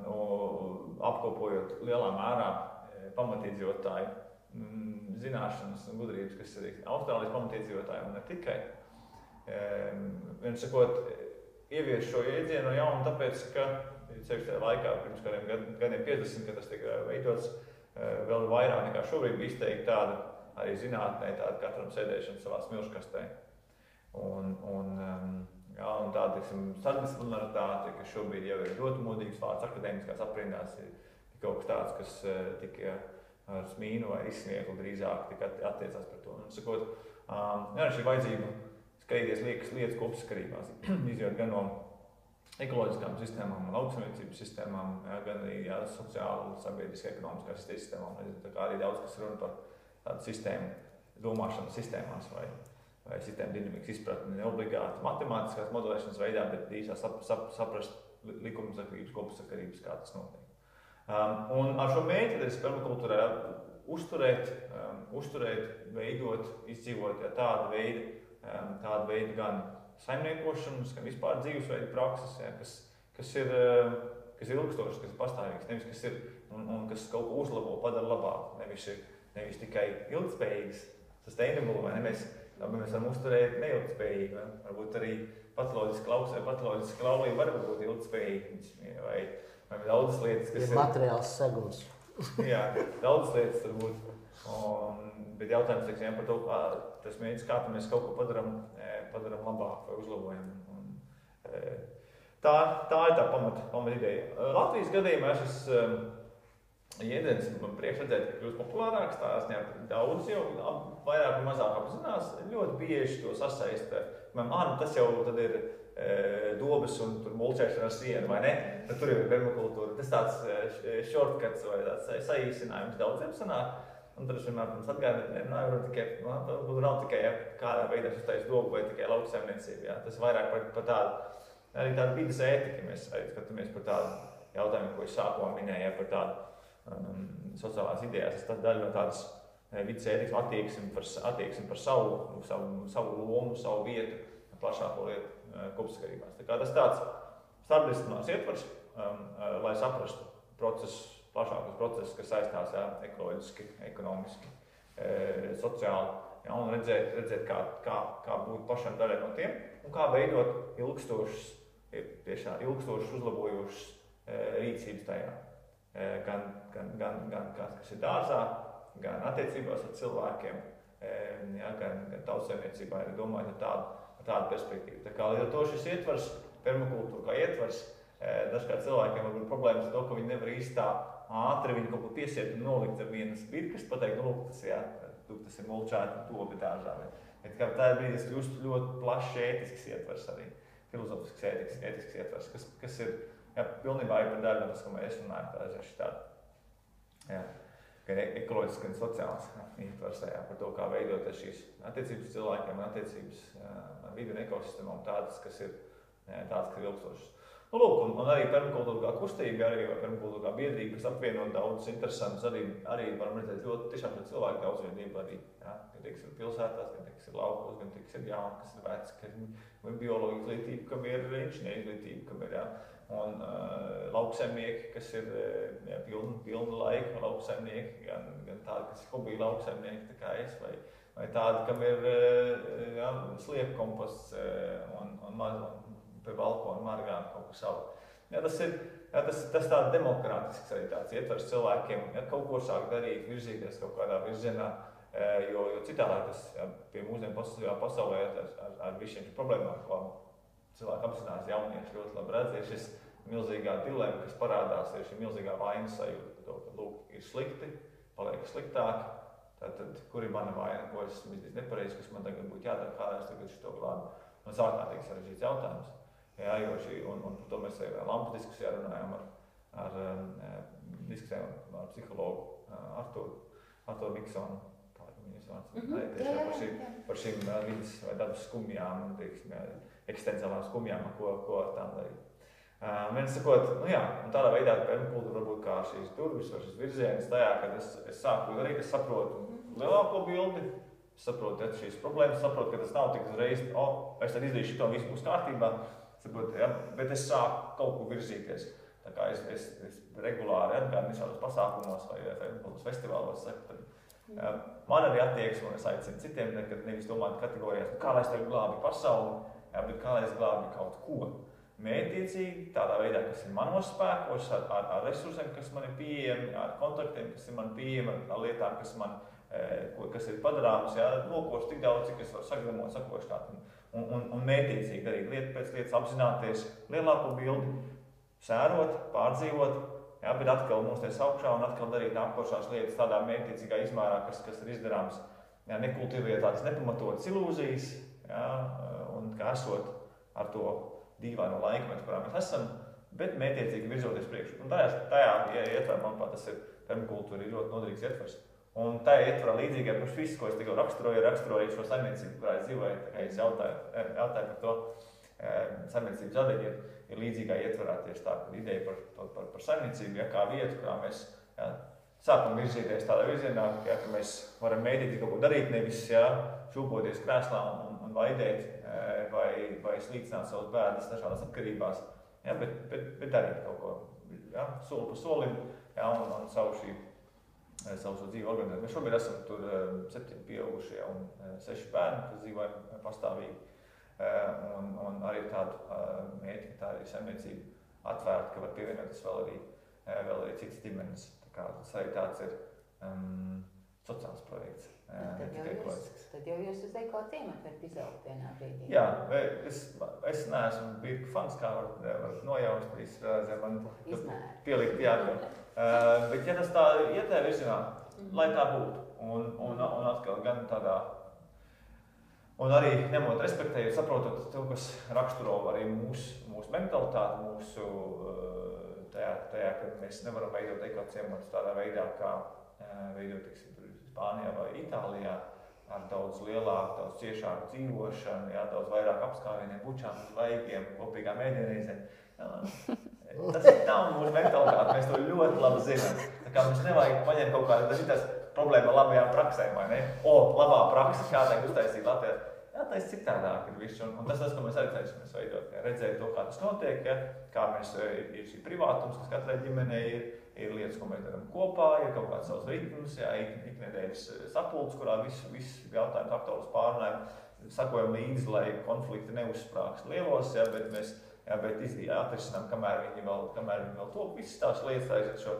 apkopojot lielā mērā e, pamatīdzīvotāju mm, zināšanas un gudrības, kas ir Austrālijas pamatīdzīvotāji un ne tikai. Viens sakot, ievies šo jēdzienu jaunu, tāpēc, ka ceļš tajā laikā, pirms kādiem gadiem 50, kad tas tika veidots, e, vēl vairāk nekā šobrīd bija izteikti tāda arī zinātnē, tāda katram sēdēšana savā smilškastē. Un, un, jā, un tāda sadisciplinaritāte, kas šobrīd jau ir ļoti modīgs vārds akadēmiskās aprindās, ir kaut kas tāds, kas uh, tikai ar smīnu vai izsmieklu drīzāk attiecās par to. Un, sakot, jā, šī vajadzība skatīties liekas lietas kopsakarībās, izjūt gan no ekoloģiskām sistēmām, lauksaimniecības sistēmām, jā, gan arī jā, sociāla, sabiedriskā, ekonomiskā kā arī daudz kas runa par tādu sistēmu, domāšanas sistēmās vai vai sistēma dinamikas izpratni. Ne obligāti matemātiskās modelēšanas veidā, bet īsā sap, sap, saprast likumsakarības, kopsakarības, kā tas notiek. Um, un ar šo mērķi es permakultūrā uzturēt, um, uzturēt, veidot, izdzīvot ja, tādu veidu, um, tādu veidu gan saimniekošanas, gan vispār dzīvesveidu prakses, ja, kas, kas ir, uh, kas ir ilgstošas, kas ir pastāvīgas, nevis kas ir un, un kas kaut ko uzlabo, padara labāk, nevis, ir, nevis tikai ilgspējīgas, sustainable, vai ne? Mēs, mēs varam uzturēt neilgspējīgi. Ne? Varbūt arī patoloģiski vai patoloģiski laulība var būt ilgspējīga. Vai, vai daudzas lietas, kas ir. Ir materiāls segums. jā, daudzas lietas var būt. Un, bet jautājums teiksim, par to, kā tas mēģinās, kā mēs kaut ko padarām, e, padarām labāk vai uzlabojam. Un, e, tā, tā ir tā pamata pamat ideja. Latvijas gadījumā esmu Jēdziens man prieks redzēt, ka kļūst populārāks. Tā ziņā daudz jau vairāk vai mazāk apzinās. Ļoti bieži to sasaista. Man, ah, nu tas jau ir e, dobas un mulčēšana ar sienu, vai ne? Tad tur jau ir vermikultūra. Tas tāds e, shortcuts vai tāds saīsinājums daudziem sanāk. Un tad es vienmēr pirms atgādināju, ka nav tikai, nu, nav tikai ja, kādā veidā taisa dobu vai tikai lauksaimniecība. Ja. Tas vairāk par, par tādu, arī tādu vidas ētiku, mēs arī skatāmies par tādu jautājumu, ko es sākumā minēju, ja, par tādu um, sociālās idejās. Tas daļa no tādas eh, vidas ētikas attieksme par, attieksme par savu, savu, savu lomu, savu vietu plašāko lietu uh, kopsakarībās. Tā tas tāds starpdisciplinārs ietvars, um, uh, lai saprastu procesus, plašākus procesus, kas saistās jā, ekoloģiski, ekonomiski, e, sociāli. Jā, un redzēt, redzēt kā, kā, kā būt pašam daļai no tiem un kā veidot ilgstošas, tiešām ilgstošas uzlabojošas e, rīcības tajā gan, gan, gan, gan kas ir dārzā, gan attiecībās ar cilvēkiem, ja, gan, gan tautsēmniecībā, ir domājot ar tādu, ar tādu perspektīvu. Tā kā līdz ar to šis ietvers, permakultūra kā ietvers, dažkārt cilvēkiem var būt problēmas ar to, ka viņi nevar īsti tā ātri viņu kaut ko piesiet un nolikt ar vienas birkas, pateikt, nu, tas, jā, tas ir mulčēta tobi dārzā. Bet kā tā ir brīdis, kļūst ļoti plašs ētisks ietvers arī, filozofisks ētisks, ētisks ietvers, kas, kas ir jā, pilnībā ir par daļu no tas, ko mēs runājam. Tā ir tāda Jā. Gan e- ekoloģisks, gan sociāls ietvers tajā par to, kā veidoties šīs attiecības cilvēkiem attiecības ar vidi un ekosistēmām tādas, kas ir, jā, tādas, kas ir ilgstošas. Nu, lūk, un, un arī permakultūra kustība, arī permakultūra biedrība, kas apvieno daudzus interesantus, arī, arī varam redzēt ļoti tiešām cilvēku daudzveidību arī, jā, gan tiks ir pilsētās, gan tiks ir laukos, gan tiks ir jauni, kas ir veci, kas ir bioloģija izglītība, kam ir inženieru izglītība, kam ir, jā, un uh, lauksaimnieki, kas ir jā, pilna, pilna laika lauksaimnieki, gan, gan tādi, kas ir hobija lauksaimnieki, kā es, vai, vai tādi, kam ir jā, sliepkomposts un, un, maz, un pie balkona margāt kaut ko savu. Ja, tas ir ja, tas, tas tāds demokrātisks arī tāds ietvers cilvēkiem, ja kaut ko sāk darīt, virzīties kaut kādā virzienā, e, jo, jo citādi tas ja, pie mūsdienu pasaulē ar, ar, ar visiem problēmām, ko cilvēki apzinās, jaunieši ļoti labi redz, ir šis milzīgā dilemma, kas parādās, ir šī milzīgā vainas sajūta, to, ka, lūk, ir slikti, paliek sliktāk, Tātad, kur ir mana vaina, ko es esmu izdarījis nepareizi, kas man tagad būtu jādara, kā es tagad šo glābu? Man ir ārkārtīgi sarežģīts jautājums. Jā, jo šī, un, un to mēs arī lampu diskusijā runājām ar, ar, ar diskusijām ar psihologu Arturu. Viņas vārds mm -hmm. tiešām par šīm, par šīm vidas vai dabas skumjām teiksim, jā, eksistenciālām skumjām, ko, ko ar tām darīt. Uh, viens sakot, nu jā, tādā veidā permakultūra varbūt kā šīs durvis vai šis virziens tajā, kad es, es sāku darīt, es saprotu lielāko bildi, saprotu šīs problēmas, saprotu, ka tas nav tik uzreiz, o, oh, es tad izdarīšu to, viss būs kārtībā, Saprot, ja? Bet es sāku kaut kur virzīties. Tā kā es, es, es regulāri atgādinu šādos pasākumos vai, vai festivālos. Saku, tad, ja, man arī attieksme, un es aicinu citiem, nekad nevis domāt kategorijās, nu, kā lai es tagad glābi pasauli, ja, bet kā lai es glābi kaut ko. Mētiecīgi, tādā veidā, kas ir manos spēkos, ar, ar, ar resursiem, kas man ir pieejami, ar kontaktiem, kas ir man pieejami, ar lietām, kas, man, eh, kas ir padarāmas, ja, lūkošu tik daudz, cik es varu sagramot, sakošu tam un, un, un mētiecīgi darīt lietu pēc lietas, apzināties lielāko bildi, sērot, pārdzīvot, jā, bet atkal mūsties augšā un atkal darīt nākošās lietas tādā mētiecīgā izmērā, kas, kas ir izdarāms. Jā, nekultivēt tādas nepamatotas ilūzijas, jā, un kā esot ar to dīvaino laikmetu, kurā mēs esam, bet mētiecīgi virzoties priekšu. Un tajā, tajā ja ietver, manuprāt, tas ir permakultūra ļoti noderīgs ietvers. Un tā ir ietvarā līdzīgai par visu, ko es tikko raksturoju, raksturoju šo saimniecību, kurā es dzīvoju. Es jautāju, eh, jautāju par to, eh, saimniecības zadiņa ir, ir līdzīgā ietvarā tieši tā, ideja par, par, par saimniecību, ja kā vietu, kurā mēs ja, sākam virzīties tādā virzienā, ja, ka mēs varam mēģināt kaut ko darīt, nevis ja, šūpoties krēslā un, un vaidēt eh, vai, vai slīcināt savus bērnus dažādās atkarībās, ja, bet, bet, bet darīt kaut ko ja, soli pa solim ja, un, un savu šī Eh, savu šo dzīvi organizēt. Mēs šobrīd esam tur eh, septiņi pieaugušie un eh, seši bērni, kas dzīvo pastāvīgi. Un, un arī tādu mērķi, ka tā ir saimniecība atvērta, ka var pievienoties vēl arī, vēl arī citas ģimenes. Tā kā tas arī tāds ir um, sociāls projekts. Tad jau, jūs, tad jau jūs uz eko ciematu varat izaugt vienā brīdī. Jā, es, es neesmu bijis fans, kā var, var nojaust, reizē man pielikt, jā, ka, uh, bet ja tas tā iet tajā virzienā, mm. lai tā būtu, un, un, un atkal gan tādā, un arī ņemot, respektējot, saprotot to, kas raksturo arī mūsu, mūsu mentalitāti, mūsu tajā, tajā, ka mēs nevaram veidot eko ciematus tādā veidā, kā veidot, tiksim, Spānijā vai Itālijā ar daudz lielāku, daudz ciešāku dzīvošanu, jā, daudz vairāk apskāvieniem, bučām, zvaigiem, kopīgām ēdienreizēm. Tas nav mūsu mentalitāte, mēs to ļoti labi zinām. Tā kā mums nevajag paņemt kaut kādu, tas tas problēma labajām praksēm, vai ne? O, labā praksa, kā tā uztaisīt Latvijā. Jā, tā ir citādāk ir viss, un, un tas tas, ko mēs arī cenšamies veidot, ja, redzēt to, kā tas notiek, ja, kā mēs, ir šī privātums, kas katrai ģimenei ir, ir lietas, ko mēs darām kopā, ir kaut kāds savs ritms, jā, ik, iknedēļas eh, sapulcs, kurā viss vis jautājums aktuāls pārunājam, sakojam līdzi, lai konflikti neuzsprāgst lielos, jā, bet mēs jā, bet atrisinām, kamēr viņi vēl, kamēr viņi vēl top, visas tās lietas aiziet šo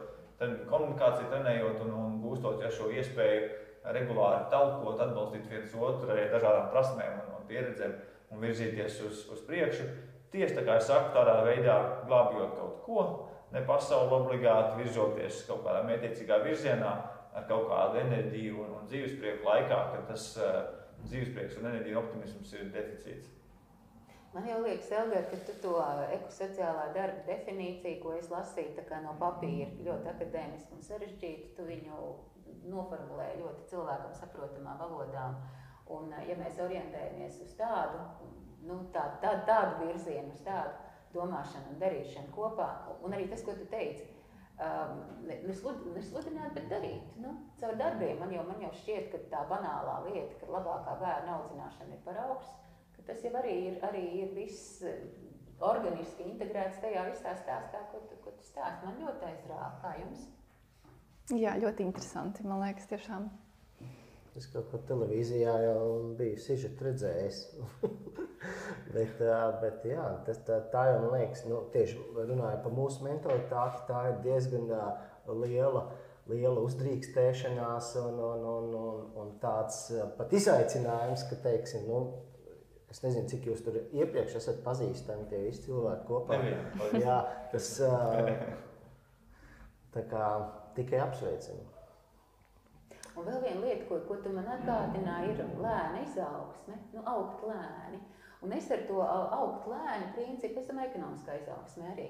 komunikāciju trenējot un, un gūstot ja, šo iespēju regulāri talkot, atbalstīt viens otru ar dažādām prasmēm un, un pieredzēm un virzīties uz, uz priekšu. Tieši tā kā es saku, tādā veidā glābjot kaut ko, ne pasauli obligāti virzoties kaut kādā mētiecīgā virzienā ar kaut kādu enerģiju un, un dzīvesprieku laikā, kad tas uh, dzīvesprieks un enerģija un optimisms ir deficīts. Man jau liekas, Elgar, ka tu to ekosociālā darba definīciju, ko es lasīju no papīra, ļoti akadēmiski un sarežģīti, tu viņu noformulēji ļoti cilvēkam saprotamā valodā. Un, ja mēs orientējamies uz tādu, nu, tā, tā, tādu virzienu, uz tādu domāšanu un darīšanu kopā, un arī tas, ko tu teici, um, nesludināt, bet darīt. Nu, caur darbiem man jau, man jau šķiet, ka tā banālā lieta, ka labākā bērna audzināšana ir par augstu tas jau arī ir, arī ir viss eh, organiski integrēts tajā visā stāstā, ko tu, ko tu stāsti. Man ļoti aizrāva. Kā jums? Jā, ļoti interesanti. Man liekas, tiešām. Es kaut ko televīzijā jau biju sižet redzējis. bet, bet jā, tas, tā, tā jau man liekas, nu, tieši runājot par mūsu mentalitāti, tā ir diezgan liela, liela uzdrīkstēšanās un, un, un, un, un tāds pat izaicinājums, ka, teiksim, nu, Es nezinu, cik jūs tur iepriekš esat pazīstami, tie visi cilvēki kopā. Jā, tas tā kā tikai apsveicami. Un vēl viena lieta, ko, ko tu man atgādināji, ir lēna izaugsme, nu, augt lēni. Un es ar to augt lēni principu, es domāju, ekonomiskā izaugsme arī.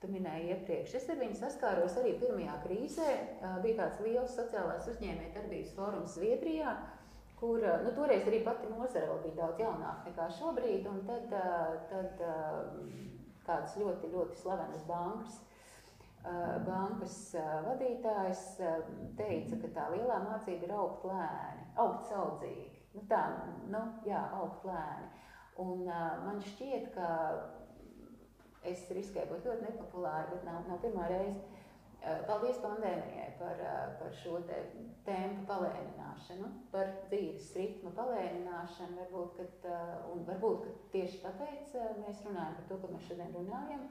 Tu minēji iepriekš, es ar viņu saskāros arī pirmajā krīzē. Bija tāds liels sociālās uzņēmējdarbības fórums Zviedrijā, kur nu, toreiz arī pati nozara bija daudz jaunāka nekā šobrīd. Tad, eh, tad eh, kādas ļoti, ļoti slavenas bankas. Bankas vadītājs teica, ka tā lielā mācība ir augt lēni, augt saudzīgi. Nu, tā, nu, jā, augt lēni. Un, man šķiet, ka es riskēju būt ļoti nepopulāra, bet nav, nav pirmā reize Eh, paldies pandēmijai par, eh, par šo te tempu palēnināšanu, par dzīves ritmu palēnināšanu. Varbūt, kad, eh, un varbūt ka tieši tāpēc mēs runājam par to, ko mēs šodien runājam.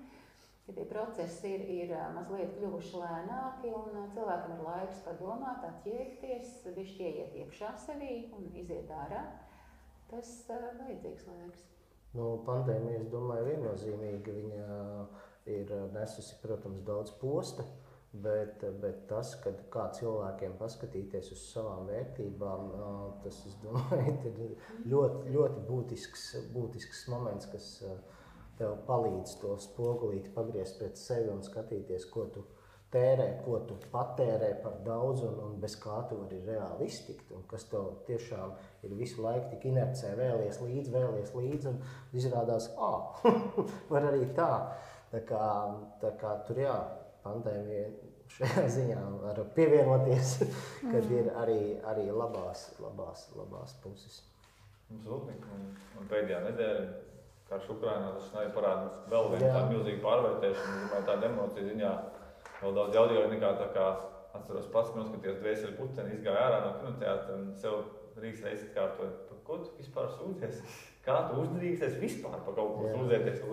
Ka tie procesi ir, ir mazliet kļuvuši lēnāki, un cilvēkam ir laiks padomāt, atjēgties, viņš ieiet iekšā sevī un iziet ārā. Tas ir vajadzīgs laiks. Nu, pandēmija, es domāju, viennozīmīgi viņa ir nesusi, protams, daudz posta. Uh, Bet, bet tas, kad kā cilvēkiem paskatīties uz savām vērtībām, tas domāju, ir ļoti, ļoti būtisks, būtisks moments, kas tev palīdz to spogulīti pagriezt pret sevi un skatīties, ko tu tērē, ko tu patērē par daudz un, un bez kā tu vari reāli iztikt. Un kas tev tiešām ir visu laiku tik inercē, vēlies līdzi, vēlies līdzi un izrādās, ah, var arī tā. Tā kā, tā kā tur jā, pandēmija šajā ziņā var pievienoties, kad mm. ir arī, arī labās, labās, labās puses. Mums rūpīgi, un, un pēdējā nedēļa, karš Ukrainā, tas arī parāda vēl vienu tādu milzīgu pārvērtēšanu. Es domāju, tāda emocija ziņā vēl daudz jaudīgāk nekā tā kā atceros pats, noskatījos dvēseli puteni, izgāju ārā no kinoteātra un sev trīs reizes atkārtoju, par ko tu vispār sūdzies? Kā tu uzdrīksties vispār par kaut ko sūdzēties?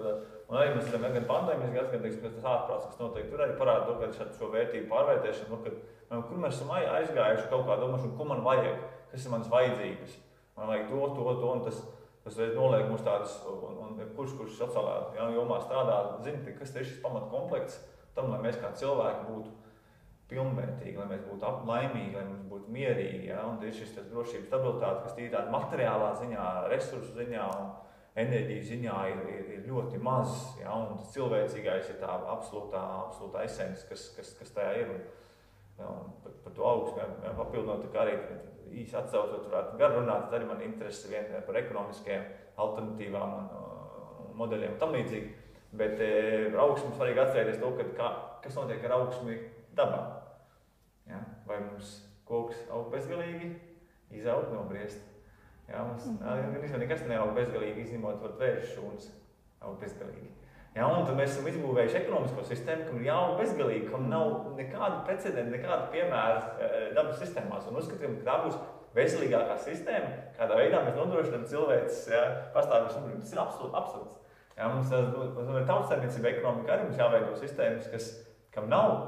Un arī mēs redzam, gan pandēmijas gads, gan teiksim, tas ārprāts, kas notiek, tur arī parāda to, ka šo vērtību pārvērtēšanu, nu, kad, nu, kur mēs esam aizgājuši kaut kā domāšanu, ko man vajag, kas ir manas vajadzības. Man vajag to, to, to, un tas, tas noliek mums tādas, un, un kurš, kurš sociālā ja, jomā strādā, zina, kas ir šis pamatkomplekts tam, lai mēs kā cilvēki būtu pilnvērtīgi, lai mēs būtu laimīgi, lai mums būtu mierīgi. Ja? Un ir šis drošības stabilitāte, kas ir tāda materiālā ziņā, resursu ziņā. Un, enerģijas ziņā ir, ir, ir ļoti maz. Ja, un tas cilvēcīgais ir tā absolūtā, absolūtā esence, kas, kas, kas tajā ir. Un, ja, un par, par to augstu ja, papildinot, arī īsi atsaucot, varētu gar runāt, arī man interesi vien par ekonomiskajām alternatīvām un, un modeļiem un tam līdzīgi. Bet e, augstu mums svarīgi atcerēties to, kā, kas notiek ar augstu dabā. Ja? Vai mums koks aug bezgalīgi, izaug, nobriest Jā, mums mm. -hmm. nekas neaug bezgalīgi, izņemot vēža šūnas. Aug bezgalīgi. Jā, un tad mēs esam izbūvējuši ekonomisko sistēmu, kam ir jāaug bezgalīgi, kam nav nekāda precedenta, nekāda piemēra e, dabas sistēmās. Un uzskatām, ka tā būs veselīgākā sistēma, kādā veidā mēs nodrošinām cilvēces pastāvību. Tas ir absolūti absurds. Jā, mums ir tautsēmniecība, ekonomika arī mums jāveido sistēmas, kas, kam nav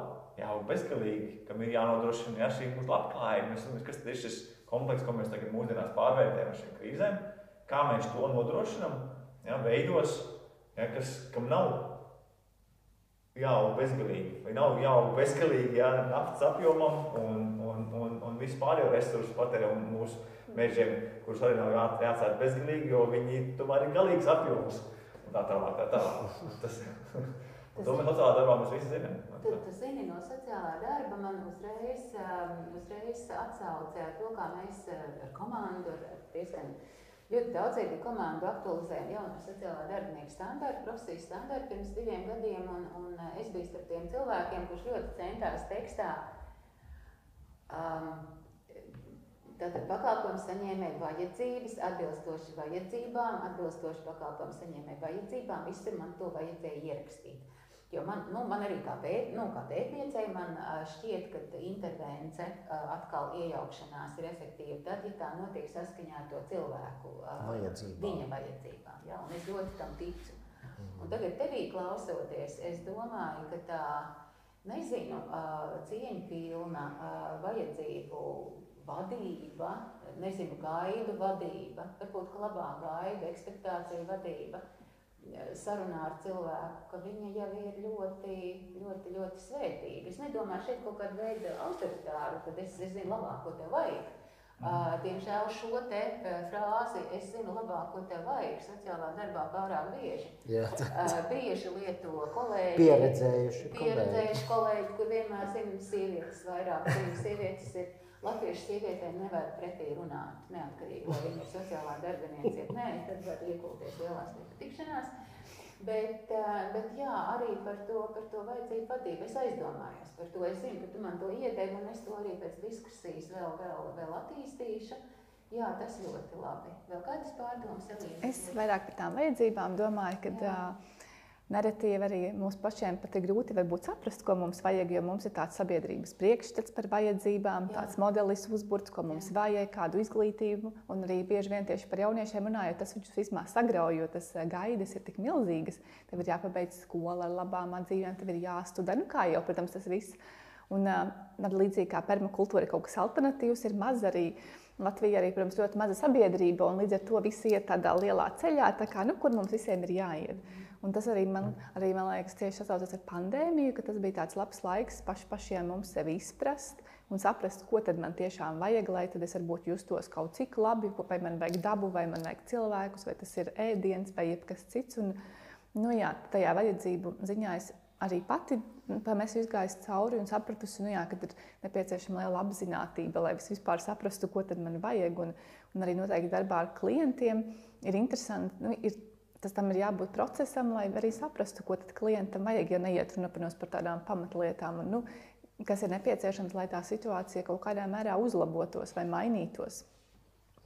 jāaug bezgalīgi, kam ir jānodrošina jā, šī mūsu labklājība. Kas ir šis? komplekss, ko mēs tagad mūsdienās pārvērtējam ar šīm krīzēm, kā mēs to nodrošinām, ja, veidos, ja, kas, kam nav jāaug bezgalīgi, vai nav jāaug bezgalīgi ja, naftas apjomam un, un, un, un vispārējo resursu patēriņam mūsu mežiem, kurus arī nav jā, jāatstāj bezgalīgi, jo viņi tomēr ir galīgs apjoms. Tā tālāk, tā tālāk. Tas, to mēs sociālā darbā mēs visi zinām. Tu, tu zini, no sociālā darba man uzreiz, um, uzreiz atsaucē to, kā mēs uh, ar komandu, ar diezgan ļoti daudzīgi komandu aktualizējam jauno sociālā darbinieku standartu, profesijas standartu pirms diviem gadiem, un, un uh, es biju starp tiem cilvēkiem, kurš ļoti centās tekstā um, pakalpojumu saņēmēju vajadzības, atbilstoši vajadzībām, atbilstoši pakalpojumu saņēmēju vajadzībām, visur man to vajadzēja ierakstīt. Jo man, nu, man arī kā, pēt, nu, kā pētniecei man šķiet, ka intervence, atkal iejaukšanās ir efektīva tad, ja tā notiek saskaņā ar to cilvēku Vajadzībām. viņa vajadzībām. Ja? Un es ļoti tam ticu. Un tagad tevī klausoties, es domāju, ka tā, nezinu, cieņpilna vajadzību vadība, nezinu, gaidu vadība, varbūt labā gaidu, ekspektāciju vadība, sarunā ar cilvēku, ka viņa jau ir ļoti, ļoti, ļoti svētīga. Es nedomāju šeit kaut kādu veidu autoritāru, kad es, es zinu labāk, ko tev vajag. Uh, diemžēl šo te frāzi es zinu labāk, ko tev vajag sociālā darbā pārāk bieži. Jā. Uh, bieži lieto kolēģi. Pieredzējuši kolēģi. Pieredzējuši kolēģi, kur vienmēr zina sievietes vairāk, viņas sievietes ir Latviešu sievietēm nevar pretī runāt, neatkarīgi vai viņa ir sociālā darbiniece. Nē, tad var iekulties lielās nepatikšanās. Bet, bet jā, arī par to, par to vajadzību vadību. Es aizdomājos par to. Es zinu, ka tu man to ieteiksi, un es to arī pēc diskusijas vēl, vēl, vēl attīstīšu. Jā, tas ļoti labi. Vēl kādas pārdomas, Elīna? Es vairāk par tām vajadzībām domāju, ka. Uh, Nereti arī mums pašiem pat ir grūti saprast, ko mums vajag, jo mums ir tāds sabiedrības priekšstats par vajadzībām, Jā. tāds modelis uzbūvēts, ko mums Jā. vajag, kādu izglītību. Un arī bieži vien tieši par jauniešiem runājot, tas viņus vismaz sagrauj, jo tas eh, gaidas ir tik milzīgas. Tev ir jāpabeidz skola ar labām atzīmēm, tev ir jāstudē. Nu, kā jau, protams, tas viss. Un uh, līdzīgi kā permakultūra ir kaut kas alternatīvs, ir maz arī. Latvija arī, protams, ļoti maza sabiedrība, un līdz ar to visi iet tādā lielā ceļā, tā kā, nu, kur mums visiem ir jāiet. Mm. Un tas arī man, arī, man liekas, tieši sasaucas ar pandēmiju, ka tas bija tāds labs laiks paš, pašiem mums sevi izprast un saprast, ko tad man tiešām vajag, lai tad es varbūt justos kaut cik labi, vai man vajag dabu, vai man vajag cilvēkus, vai tas ir ēdiens vai jebkas cits. Un, nu, jā, tajā vajadzību ziņā es arī pati tam esmu izgājis cauri un sapratusi, nu, jā, ka ir nepieciešama liela apziņotība, lai es vispār saprastu, ko man vajag. Un, un arī noteikti darbā ar klientiem ir interesanti. Nu, ir tas tam ir jābūt procesam, lai arī saprastu, ko klientam vajag, ja neiet runa par tādām pamatlietām. Un, nu, kas ir nepieciešams, lai tā situācija kaut kādā mērā uzlabotos vai mainītos.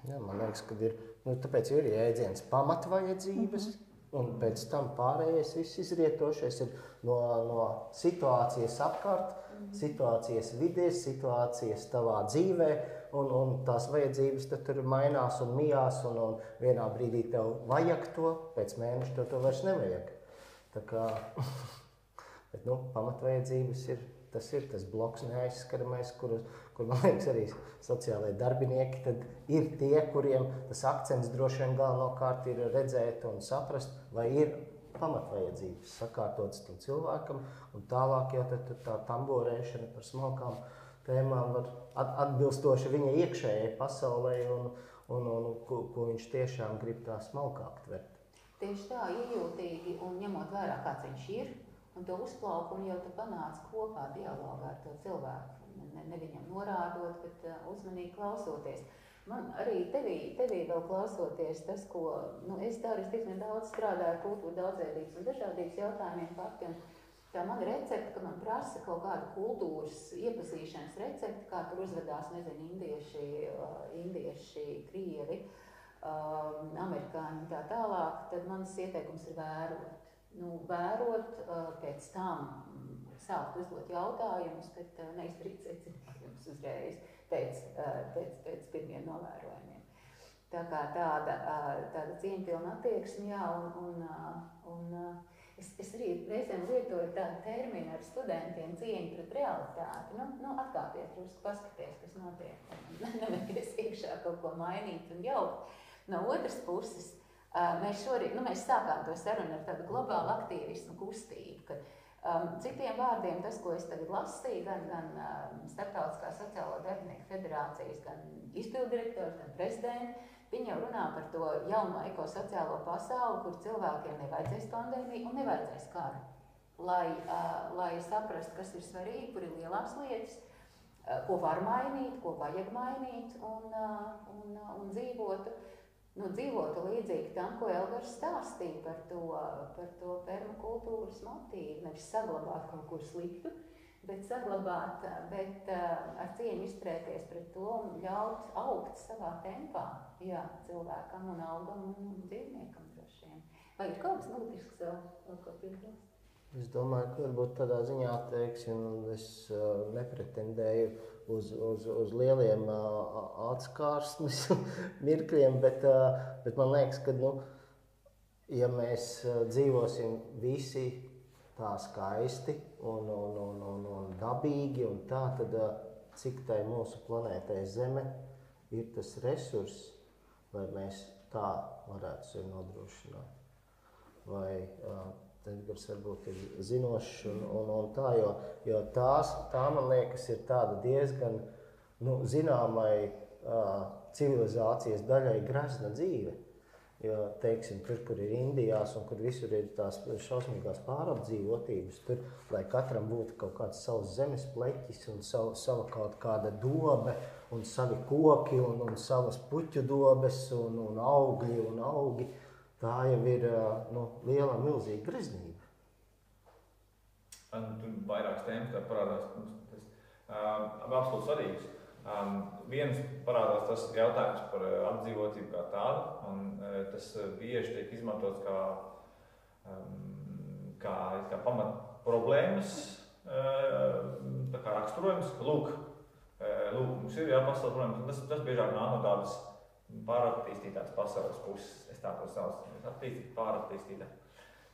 Jā, man liekas, ka ir, nu, ir jēdziens pamatvajadzības, mm -hmm. un pēc tam pārējais viss izrietošais ir no, no situācijas apkārt, mm -hmm. situācijas vidē, situācijas tavā dzīvēm un, un tās vajadzības tur mainās un mijās. Un, un vienā brīdī tev vajag to, pēc mēneša tev to vairs nevajag. Tā kā, bet, nu, pamatvajadzības ir tas, ir tas bloks neaizskaramais, kur, kur man liekas, arī sociālai darbinieki ir tie, kuriem tas akcents droši vien galvenokārt ir redzēt un saprast, vai ir pamatvajadzības sakārtotas tam cilvēkam, un tālāk jau tā, tā tamborēšana par smalkām tēmām var atbilstoši viņa iekšējai pasaulē un, un, un ko, ko viņš tiešām grib tā smalkāk tvert. Tieši tā, iejūtīgi un ņemot vērā, kāds viņš ir, un to uzplauku un jau tu panāc kopā dialogā ar to cilvēku. Ne, ne viņam norādot, bet uh, uzmanīgi klausoties. Man arī tevī, tevī vēl klausoties tas, ko nu, es daru, es diezgan daudz strādāju kultūra daudzveidības un dažādības jautājumiem pati. Un, Tā man recepte, ka man prasa kaut kādu kultūras iepazīšanas recepti, kā tur uzvedās, nezinu, indieši, indieši krievi, amerikāņi un tā tālāk, tad mans ieteikums ir vērot. Nu, vērot, pēc tam sākt uzdot jautājumus, bet neizdarīt secinājumus uzreiz pēc, pēc, pēc pirmiem novērojumiem. Tā kā tāda, tāda cieņpilna attieksme, jā, un, un, un Es, es arī reizēm lietoju tādu terminu ar studentiem, cieņu pret realitāti. Nu, nu, atkāpies, drusku paskaties, kas notiek. Nemeties iekšā kaut ko mainīt un jaukt. No otras puses, mēs šorīt, nu, mēs sākām to sarunu ar tādu globālu aktīvismu kustību, kad Um, citiem vārdiem, tas, ko es tagad lasīju, gan, gan um, Startautiskā sociālo darbinieku federācijas, gan izpildirektors, gan prezidents, viņi jau runā par to jauno ekosociālo pasauli, kur cilvēkiem nevajadzēs pandēmiju un nevajadzēs karu. Lai, uh, lai saprastu, kas ir svarīgi, kur ir lielās lietas, uh, ko var mainīt, ko vajag mainīt un, uh, un, uh, un dzīvotu nu, dzīvotu līdzīgi tam, ko Elgars stāstīja par to, par to permakultūras motīvu. Nevis saglabāt kaut ko sliktu, bet saglabāt, bet uh, ar cieņu izturēties pret to un ļaut augt savā tempā. Jā, cilvēkam un augam un dzīvniekam droši vien. Vai ir kaut kas būtisks vēl, ko piebilst? Es domāju, ka varbūt tādā ziņā, teiksim, es uh, nepretendēju uz, uz, uz lieliem atskārsmes mirkļiem, bet, bet man liekas, ka, nu, ja mēs dzīvosim visi tā skaisti un, un, un, un, un dabīgi, un tā, tad cik tai mūsu planētai Zeme ir tas resurss, lai mēs tā varētu sevi nodrošināt. Vai, Edgars varbūt ir zinošs un, un, un tā, jo, jo tās, tā man liekas ir tāda diezgan nu, zināmai uh, civilizācijas daļai grazna dzīve. Jo, teiksim, tur, kur ir Indijās un kur visur ir tās šausmīgās pārapdzīvotības, tur, lai katram būtu kaut kāds savs zemes pleķis un savu, sava kaut kāda dobe un savi koki un, un savas puķu dobes un, un augļi un augi, tā jau ir nu, liela, milzīga greznība. Tur vairākas tēmas parādās. Tas um, absolūti svarīgs. Um, viens parādās tas jautājums par apdzīvotību kā tādu, un uh, tas bieži tiek izmantots kā, um, kā, kā pamat problēmas uh, raksturojums, lūk, uh, lūk, mums ir jāpastāv problēmas, un tas, tas biežāk nāk no tādas pārattīstītās pasaules puses, es tā to saucu, attīstīt, pārattīstītā.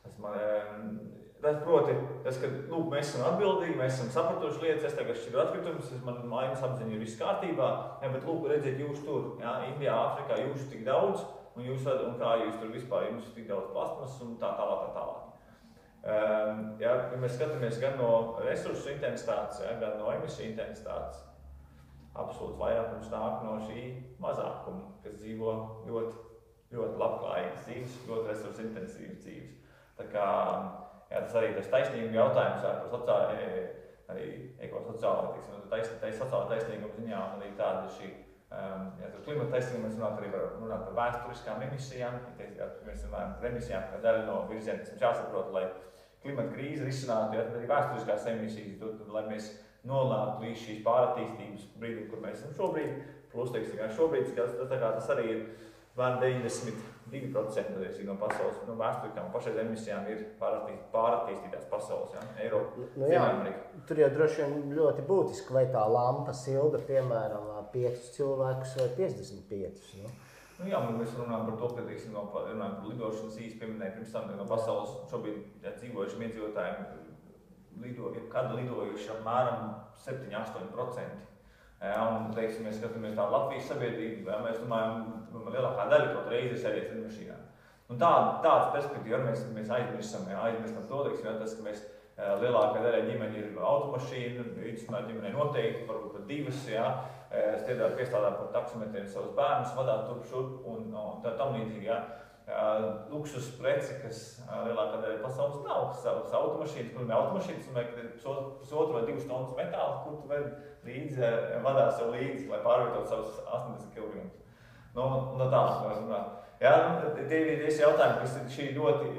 Tas, man, tas proti, tas, ka lūk, mēs esam atbildīgi, mēs esam sapratuši lietas, es tagad šķiru atkritumus, man mājas apziņa ir viss kārtībā, ja, bet lūk, redziet, jūs tur, ja, Indijā, Āfrikā, jūs tik daudz, un, jūs, un kā jūs tur vispār, jums tik daudz plasmas un tā tālāk, tā tālāk. Um, ja, ja mēs skatāmies gan no resursu intensitātes, ja, gan no emisiju intensitātes, absolūti vairākums nāk no šī mazākuma, kas dzīvo ļoti, ļoti labklājīgas dzīves, ļoti resursu intensīvas dzīves. Kā, jā, tas arī tas taisnīgums jautājums jā, par sociālo, arī ekosociālo, teiksim, tais, tais, sociālo taisnīgumu ziņā, un arī tāda šī Um, ja tur klimata taisnība mēs runājam arī par, runāt par vēsturiskām emisijām. Ja mēs runājam par emisijām, kā daļa no virziena, kas mums jāsaprot, lai klimata krīze risinātu, ja arī vēsturiskās emisijas, tad, lai mēs nonākt līdz šīs pārattīstības brīdim, kur mēs esam šobrīd. Plus, teiksim, šobrīd tas, tas, tas arī ir vēl 92% no pasaules no vēsturiskām pašreiz emisijām ir pārattīst, pārattīstītās pasaules, ja? Eiropa, nu, jā, Tur jau droši vien ļoti būtiski, vai tā lampa silda, piemēram, 5 cilvēkus vai 55. Nu? Nu, jā, mēs runājam par to, ka teiksim, no, runājam par lidošanas īsi pieminēja pirms tam no pasaules šobrīd ja, dzīvojušiem iedzīvotājiem lido, kad lidojuši apmēram 7-8%. Ja, un, teiksim, mēs skatāmies tā Latvijas sabiedrību, ja, mēs domājam, ka nu, lielākā daļa kaut reizi ir sēdēt lidmašīnā. Un tā, tāds perspektīva, mēs, mēs aizmirstam, ja, aizmirstam to, teiksim, ja, tas, ka mēs lielākā daļa ģimeņa ir automašīna, vidusmēr ģimenei noteikti, varbūt pat divas, ja, strādāt piestādāt par taksometriem savus bērnus, vadāt turp šurp un, un tā tam līdzīgi. Ja luksus preci, kas lielākā daļa pasaules nav. Savas automašīnas, kur ir automašīnas, un ir pusotru vai divas tonnas metāla, kur tu līdzi, vadāt sev līdzi, lai pārvietotu savus 80 km. Nu, no tā mēs runājam. Jā, nu, tie ir tie jautājumi, kas ir šī ļoti,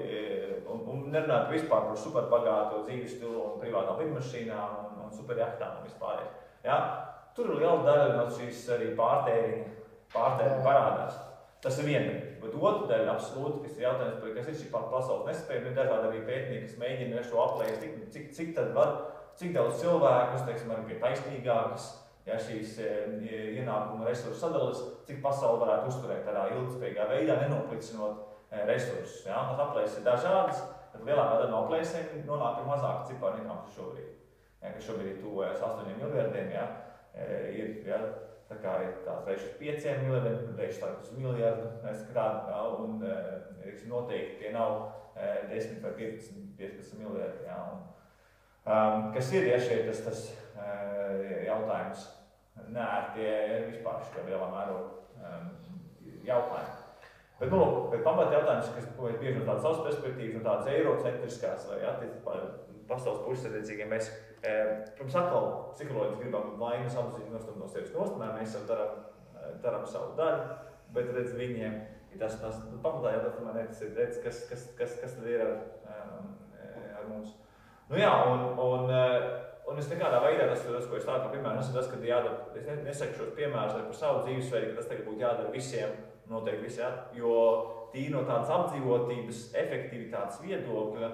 un, un nerunāt vispār par superbagāto dzīves stilu un privātām lidmašīnām un, un superjachtām un vispār. Jā, tur ir liela daļa no šīs arī pārtēriņa, pārtēriņa parādās. Tas ir viena. Bet otra daļa, absolūti, kas ir jautājums par kas ir šī pasaules nespēja, ir dažādi arī pētnieki, kas mēģina šo aplēst, cik, cik, cik tad var, cik daudz cilvēkus, teiksim, arī pie taisnīgākas, ja šīs e, ienākuma resursu sadalas, cik pasauli varētu uzturēt tādā ilgspējīgā veidā, nenoplicinot e, resursus. Ja? Tas aplēses ir dažādas, bet lielākā daļa no aplēsēm nonāk pie mazāka cipara nekā mums šobrīd. Ja, kas šobrīd ir tuvojas 8 miljardiem, ja? E, ir, ja? Tā kā ir tāds reizes uz 5 miljardiem, reizes uz miljardu skrāta, un reizes noteikti tie nav 10 vai 15, 15 miljardi. Jā, un, Um, kas ir ja šie tas, tas uh, jautājums? Nē, tie ir vispār šie lielā mērogā um, jautājumi. Bet, nu, bet pamat jautājums, kas ir bieži no tādas savas perspektīvas, no tādas eirocentriskās vai attiecībā pasaules puses, attiecīgi, mēs, e, protams, atkal psiholoģiski gribam vainas apziņu nostum no sevis nostumē, mēs jau darām, darām savu daļu, bet, redz, viņiem ir tas, tas nu, pamatā jau tas, man redz, redz, kas, kas, kas, kas tad ir ar, ar mums. Nu jā, un, un, un es nekādā veidā, tas, tas ko es tādu, piemēram, esmu tas, ka jādara, es nesaku šos piemērus par savu dzīvesveidu, ka tas tagad būtu jādara visiem, noteikti visi, ja? jo tīri no tādas apdzīvotības, efektivitātes viedokļa,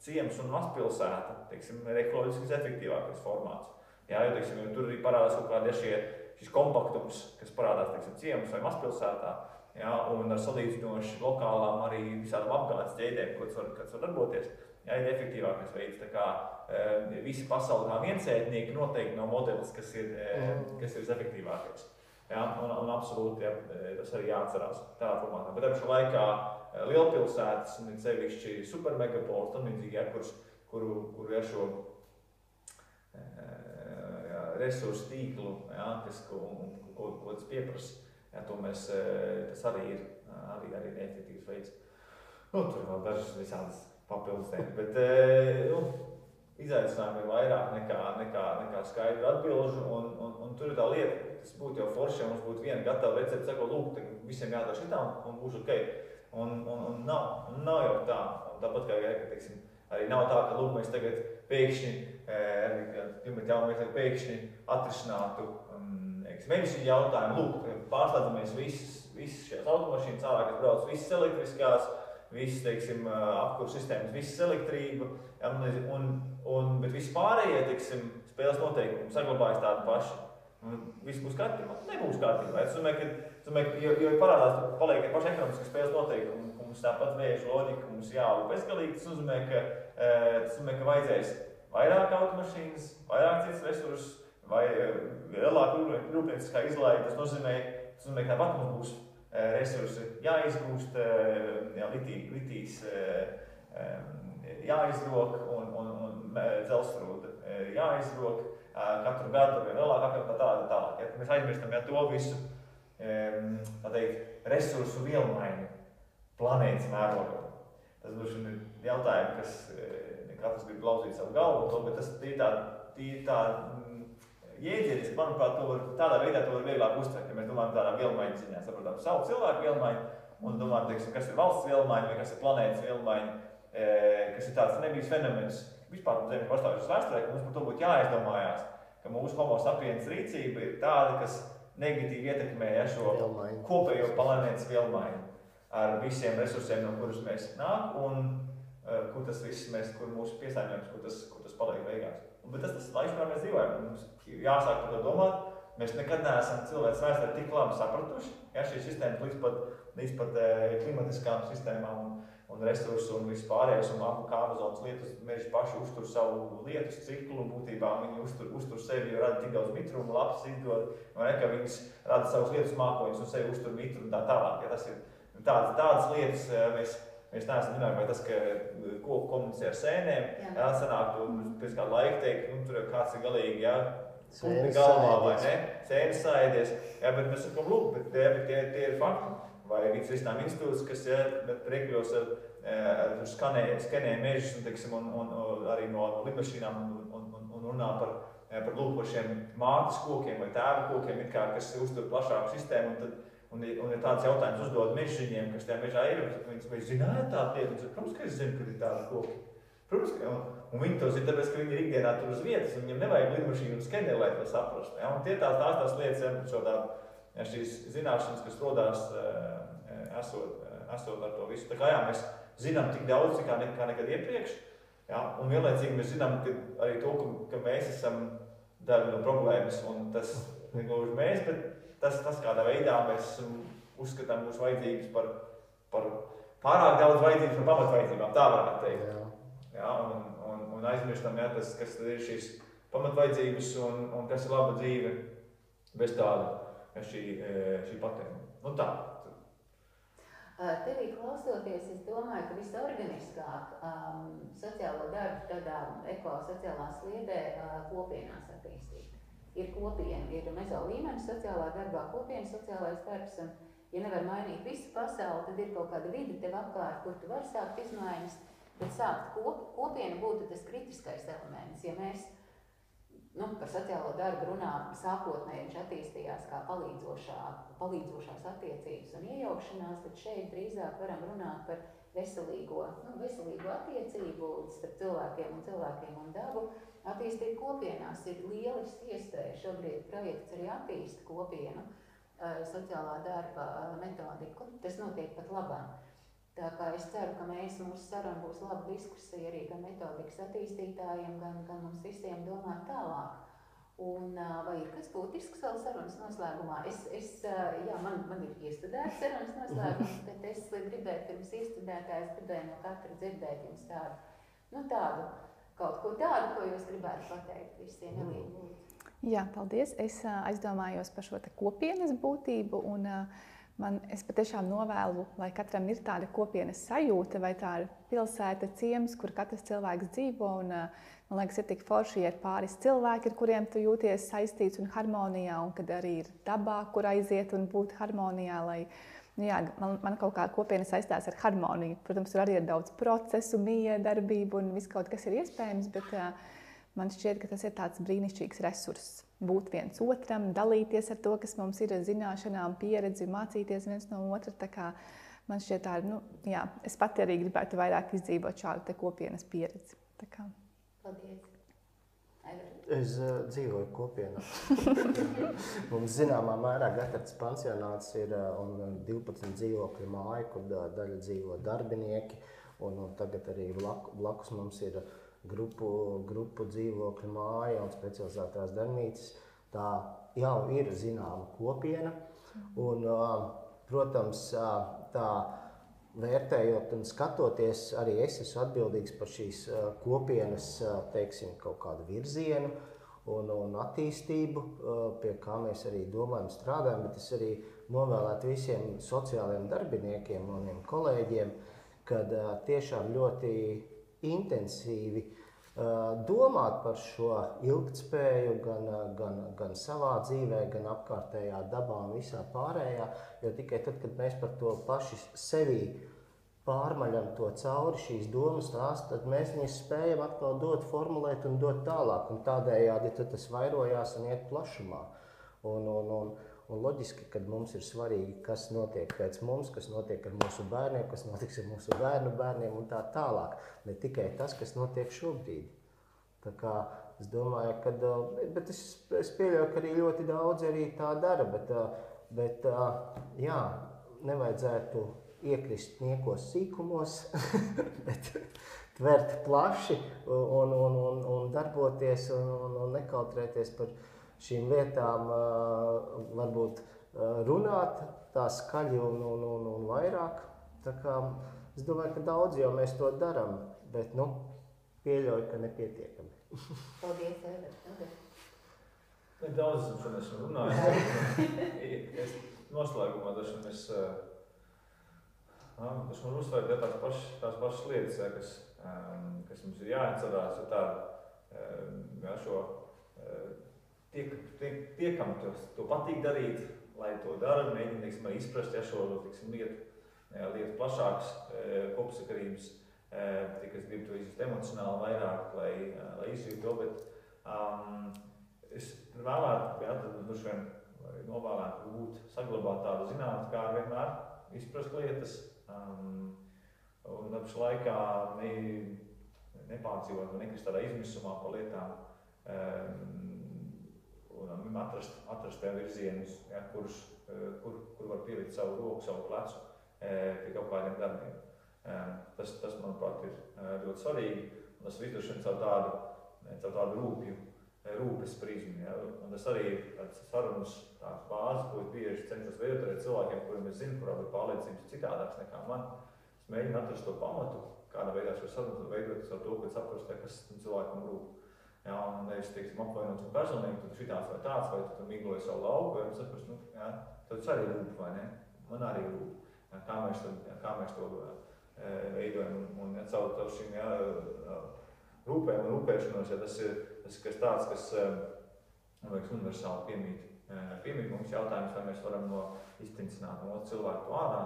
ciems un mazpilsēta teiksim, ir ekoloģiski efektīvākais formāts. Jā, jo, teiksim, tur arī parādās kaut kādi šie, šis kompaktums, kas parādās teiksim, ciems vai mazpilsētā. Jā, un ar salīdzinoši lokālām arī visādām apgādes ķēdēm, ko tas var, var darboties. Jā, ir efektīvākais veids. Tā kā e, visi pasaulē viensētnieki noteikti nav modelis, kas ir, e, kas ir visefektīvākais. Ja, un, un absolūti ja, tas arī jāatcerās tādā formātā. Bet pašā laikā eh, lielpilsētas, un sevišķi supermegapolis, tam līdzīgi, ja, kur, kuru, kuru ir šo eh, ja, resursu tīklu, ja, kas, ko, ko, ko tas pieprasa, ja, to mēs, eh, tas arī ir arī, arī neefektīvs veids. Nu, tur vēl dažas visādas papildus tēmas, bet nu, izaicinājumi ir vairāk nekā, nekā, nekā skaidru atbilžu, un, un, un tur ir tā lieta, tas būtu jau forši, ja mums būtu viena gatava recepte, sako, lūk, visiem jādara šitā un, un būs ok. Un, un, un nav, un nav jau tā, un tāpat kā, ja, teiksim, arī nav tā, ka, lūk, mēs tagad pēkšņi, arī klimata jaunieši pēkšņi atrisinātu um, medicīnu jautājumu, lūk, pārslēdzamies visas, visas šīs automašīnas ārā, kas brauc, visas elektriskās, visas, teiksim, apkurs sistēmas, visas elektrība, ja, un, un, bet visi pārējie, teiksim, spēles noteikumi saglabājas tādi paši. Un viss būs kārtībā. Nebūs kārtībā. Es domāju, ka, domāju, jo, jo parādās, paliek ja paši ekonomiski spēles noteikumi, ka mums tāpat vēža loģika, ka mums jābūt bezgalīgi. Tas nozīmē, ka, tas nozīmē, ka vajadzēs vairāk automašīnas, vairāk citas resursus, vai lielāku rūpnieciskā izlaide. Tas nozīmē, tas nozīmē, ka tāpat mums būs resursi jāizgūst, jā, litī, litīs jāizrok un, un, un dzelzrūda jāizrok katru gadu vien lielāk, un tā tālāk. Tā, tā. Ja mēs aizmirstam ja, to visu teikt, resursu vielmaiņu planētas mērogā. Tas būs jautājums, kas ne katrs grib lauzīt savu galvu, bet tas ir tā, tā mm, jēdziens, manuprāt, to var, tādā veidā to var vieglāk uztvert, ja mēs domājam tādā vielmaiņu ziņā, saprotam savu cilvēku vielmaiņu un domājam, teiksim, kas ir valsts vielmaiņa vai kas ir planētas vielmaiņa, kas ir tāds nebijis fenomens, vispār zemes pastāvēšanas vēsturē, ka mums par to būtu jāizdomājās, ka mūsu homo sapiens rīcība ir tāda, kas negatīvi ietekmē ja, šo vielmaiņu. kopējo planētas vielmaiņu ar visiem resursiem, no kurus mēs nāk un uh, kur tas viss mēs, kur mūsu piesārņojums, kur tas, kur tas paliek beigās. Un, bet tas tas laiks, kurā mēs dzīvojam, mums jāsāk par to domāt. Mēs nekad neesam cilvēks vēsturē tik labi sapratuši, ja šīs sistēmas līdz pat, līdz pat eh, klimatiskām sistēmām un, un resursu un vispārējais, un abu kā Amazonas lietus meži paši uztur savu lietus ciklu, būtībā viņi uztur, uztur sevi, jo rada tik daudz mitrumu, labs izdod, vai ne, ka viņas rada savus lietus mākoņus un sevi uztur mitru un tā tālāk. Ja tas ir tādas, tādas lietas, eh, mēs, mēs neesam zinājuši, vai tas, ka koku komunicē ar sēnēm, jā, jā sanāk, tu pēc kāda laika teikt, nu, tur kāds ir galīgi, jā, Sēnes galvā, vai ne? Sēnes saidies. Jā, bet mēs sakām, lūk, bet tie, tie, tie ir fakti vai vidas risinājuma institūts, kas ja, rekļos ar, ar skanē, skanē mežus un, teiksim, un, un, un arī no lidmašīnām un, un, un, un runā par, lūk, par šiem mātes kokiem vai tēva kokiem, kā, kas uztur plašāku sistēmu. Un, tad, un, un ir tāds jautājums uzdod mežģiņiem, kas tajā mežā ir, viņi vai zināja tādu lietu, protams, ka es zinu, ka ir tādi koki. Protams, ka, un, un viņi to zina, tāpēc, ka viņi ir ikdienā tur uz vietas, un viņiem nevajag lidmašīnu un skeneri, lai to saprastu. Ja? Un tie tās, tās, tās lietas, ja, šo tādu ja, šīs zināšanas, kas rodās esot, esot ar to visu. Tā kā jā, mēs zinām tik daudz, kā, ne, kā nekad iepriekš, jā, un vienlaicīgi mēs zinām ka arī to, ka, ka mēs esam daļa no problēmas, un tas negluži mēs, bet tas, tas kādā veidā mēs uzskatām mūsu vajadzības par, par pārāk daudz vajadzības par pamatvajadzībām, tā varētu teikt. Jā. Jā, un, un, un aizmirstam, jā, tas, kas ir šīs pamatvajadzības un, un kas ir laba dzīve bez tāda šī, šī patēma. Nu tā. Tevī klausoties, es domāju, ka visorganiskāk um, sociālo darbu tādā ekosociālā sliedē uh, kopienās attīstīt. Ir kopiena, ir mezo līmenis sociālā darbā, kopienas sociālais darbs, un, ja nevar mainīt visu pasauli, tad ir kaut kāda vide tev apkārt, kur tu vari sākt izmaiņas, bet sākt kop, kopiena būtu tas kritiskais elements. Ja mēs nu, par sociālo darbu runā, sākotnēji viņš attīstījās kā palīdzošā, palīdzošās attiecības un iejaukšanās, tad šeit drīzāk varam runāt par veselīgo, nu, veselīgo attiecību starp cilvēkiem un cilvēkiem un dabu. Attīstīt kopienās ir lieliski iespēja. Šobrīd projekts arī attīsta kopienu sociālā darba metodiku. Tas notiek pat labāk. Tā kā es ceru, ka mēs, mūsu saruna būs laba diskusija arī gan metodikas attīstītājiem, gan, gan mums visiem domāt tālāk. Un, vai ir kas būtisks vēl sarunas noslēgumā? Es, es, jā, man, man ir iestudēts sarunas noslēgums, bet es gribēju pirms iestudētājas, gribēju no katra dzirdēt jums tādu, nu tādu, kaut ko tādu, ko jūs gribētu pateikt visiem. Elīna, Jā, paldies. Es aizdomājos par šo kopienas būtību. Un, uh, Man, es patiešām novēlu, lai katram ir tāda kopienas sajūta, vai tā ir pilsēta, ciems, kur katrs cilvēks dzīvo. Un, man liekas, ir tik forši, ja ir pāris cilvēki, ar kuriem tu jūties saistīts un harmonijā, un kad arī ir dabā, kur aiziet un būt harmonijā. Lai, nu jā, man, man kaut kā kopiena saistās ar harmoniju. Protams, tur arī ir daudz procesu, miedarbību un viss kaut kas ir iespējams, bet uh, man šķiet, ka tas ir tāds brīnišķīgs resurss būt viens otram, dalīties ar to, kas mums ir zināšanām, pieredzi, mācīties viens no otra. Man šķiet, tā ir. Nu, jā, es pati arī gribētu vairāk izdzīvot šādu kopienas pieredzi. Paldies! Es uh, dzīvoju kopienā. Mums zināmā mērā gatavs pansionāts ir uh, un 12 dzīvokļu māja, kur uh, daļa dzīvo darbinieki. Un, un tagad arī blakus, blakus mums ir uh, grupu, grupu dzīvokļu māja un specializētās darbnīcas. Tā jau ir zināma kopiena. Un, protams, tā vērtējot un skatoties, arī es esmu atbildīgs par šīs kopienas teiksim, kaut kādu virzienu un, un attīstību, pie kā mēs arī domājam, strādājam. Bet es arī novēlētu visiem sociālajiem darbiniekiem un kolēģiem, kad tiešām ļoti intensīvi domāt par šo ilgspēju gan, gan, gan savā dzīvē, gan apkārtējā dabā un visā pārējā. Jo tikai tad, kad mēs par to paši sevi pārmaļam to cauri šīs domas tās, tad mēs viņus spējam atkal dot, formulēt un dot tālāk. Un tādējādi tas vairojās un iet plašumā. Un, un, un, Un loģiski, ka mums ir svarīgi, kas notiek pēc mums, kas notiek ar mūsu bērniem, kas notiks ar mūsu bērnu bērniem un tā tālāk. Ne tikai tas, kas notiek šobrīd. Tā kā es domāju, ka bet es, es pieļauju, ka arī ļoti daudz arī tā dara. Bet, bet jā, nevajadzētu iekrist niekos sīkumos, bet tvert plaši un, un, un, un darboties un, un, un nekautrēties par viņu šīm lietām varbūt runāt tā skaļi un, un, un, un vairāk. Tā kā, es domāju, ka daudz jau mēs to darām, bet nu, pieļauju, ka nepietiekami. Paldies, Eva. Daudz esam šodien esmu runājis. Noslēgumā dažiem es, tas man uzsver tās pašas, tās pašas lietas, ja, kas, kas mums ir jāatcerās, ja tā, ja, šo tiek, tiek, tiekam to, to patīk darīt, lai to dara, mēģinām izprast ja, šo tiksim, lietu, ja, lietu plašākas e, kopsakarības, e, tik es gribu to izjust emocionāli vairāk, lai, lai izjūtu to, bet um, es vēlētu, ja, tad droši vien novēlētu būt, saglabāt tādu zinātni, kā vienmēr izprast lietas, um, un apš laikā ne, nepārdzīvot, nekrist tādā izmisumā par lietām, um, un atrast, atrast tajā virzienus, ja, kurus, eh, kur, kur var pielikt savu roku, savu plecu eh, pie kaut kādiem darbiem. Eh, tas, tas manuprāt, ir ļoti svarīgi. Un tas viss ir caur tādu, caur tādu rūpju, rūpes prizmu. Ja. Un tas arī ir tāds sarunas tāds bāzes, ko es bieži cenšos veidot ar cilvēkiem, kuriem es zinu, kurā ir pārliecības citādāks nekā man. Es mēģinu atrast to pamatu, kādā veidā šo sarunu veidot to, ka saprast, kas cilvēkam rūp. Jā, un nevis teiksim, apvainots un personīgi, tad šitāds vai tāds, vai tu migloji savu lauku, vai saprast, nu, jā, tad arī rūp, vai ne? Man arī rūp. kā mēs, to, kā mēs to veidojam. Un, ja, caur, caur šīm jā, rūpēm un rūpēšanos, ja tas ir tas kas tāds, kas man liekas universāli piemīt. Piemīt mums jautājums, vai mēs varam no iztincināt no cilvēku ārā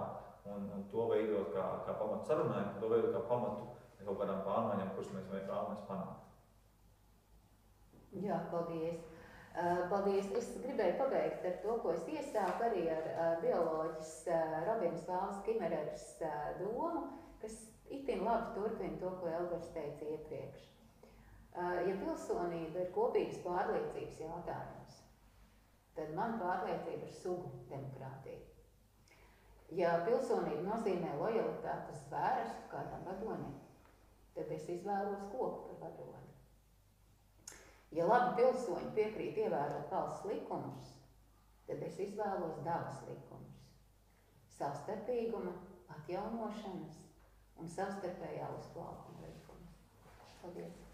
un, un to veidot kā, kā pamatu sarunai, to veidot kā pamatu kaut kādām pārmaiņām, kuras mēs vēlamies panākt. Jā, paldies. Paldies. Es gribēju pabeigt ar to, ko es iesāku arī ar bioloģis Robins Vāls Kimerers domu, kas itin labi turpina to, ko Elgars teica iepriekš. Ja pilsonība ir kopīgas pārliecības jautājums, tad man pārliecība ir sugu demokrātija. Ja pilsonība nozīmē lojalitāti uz vērstu kādam vadonim, tad es izvēlos koku par vadoni. Ja labi pilsoņi piekrīt ievērot valsts likumus, tad es izvēlos dabas likumus - savstarpīguma, atjaunošanas un savstarpējā uzplaukuma likumus. Paldies!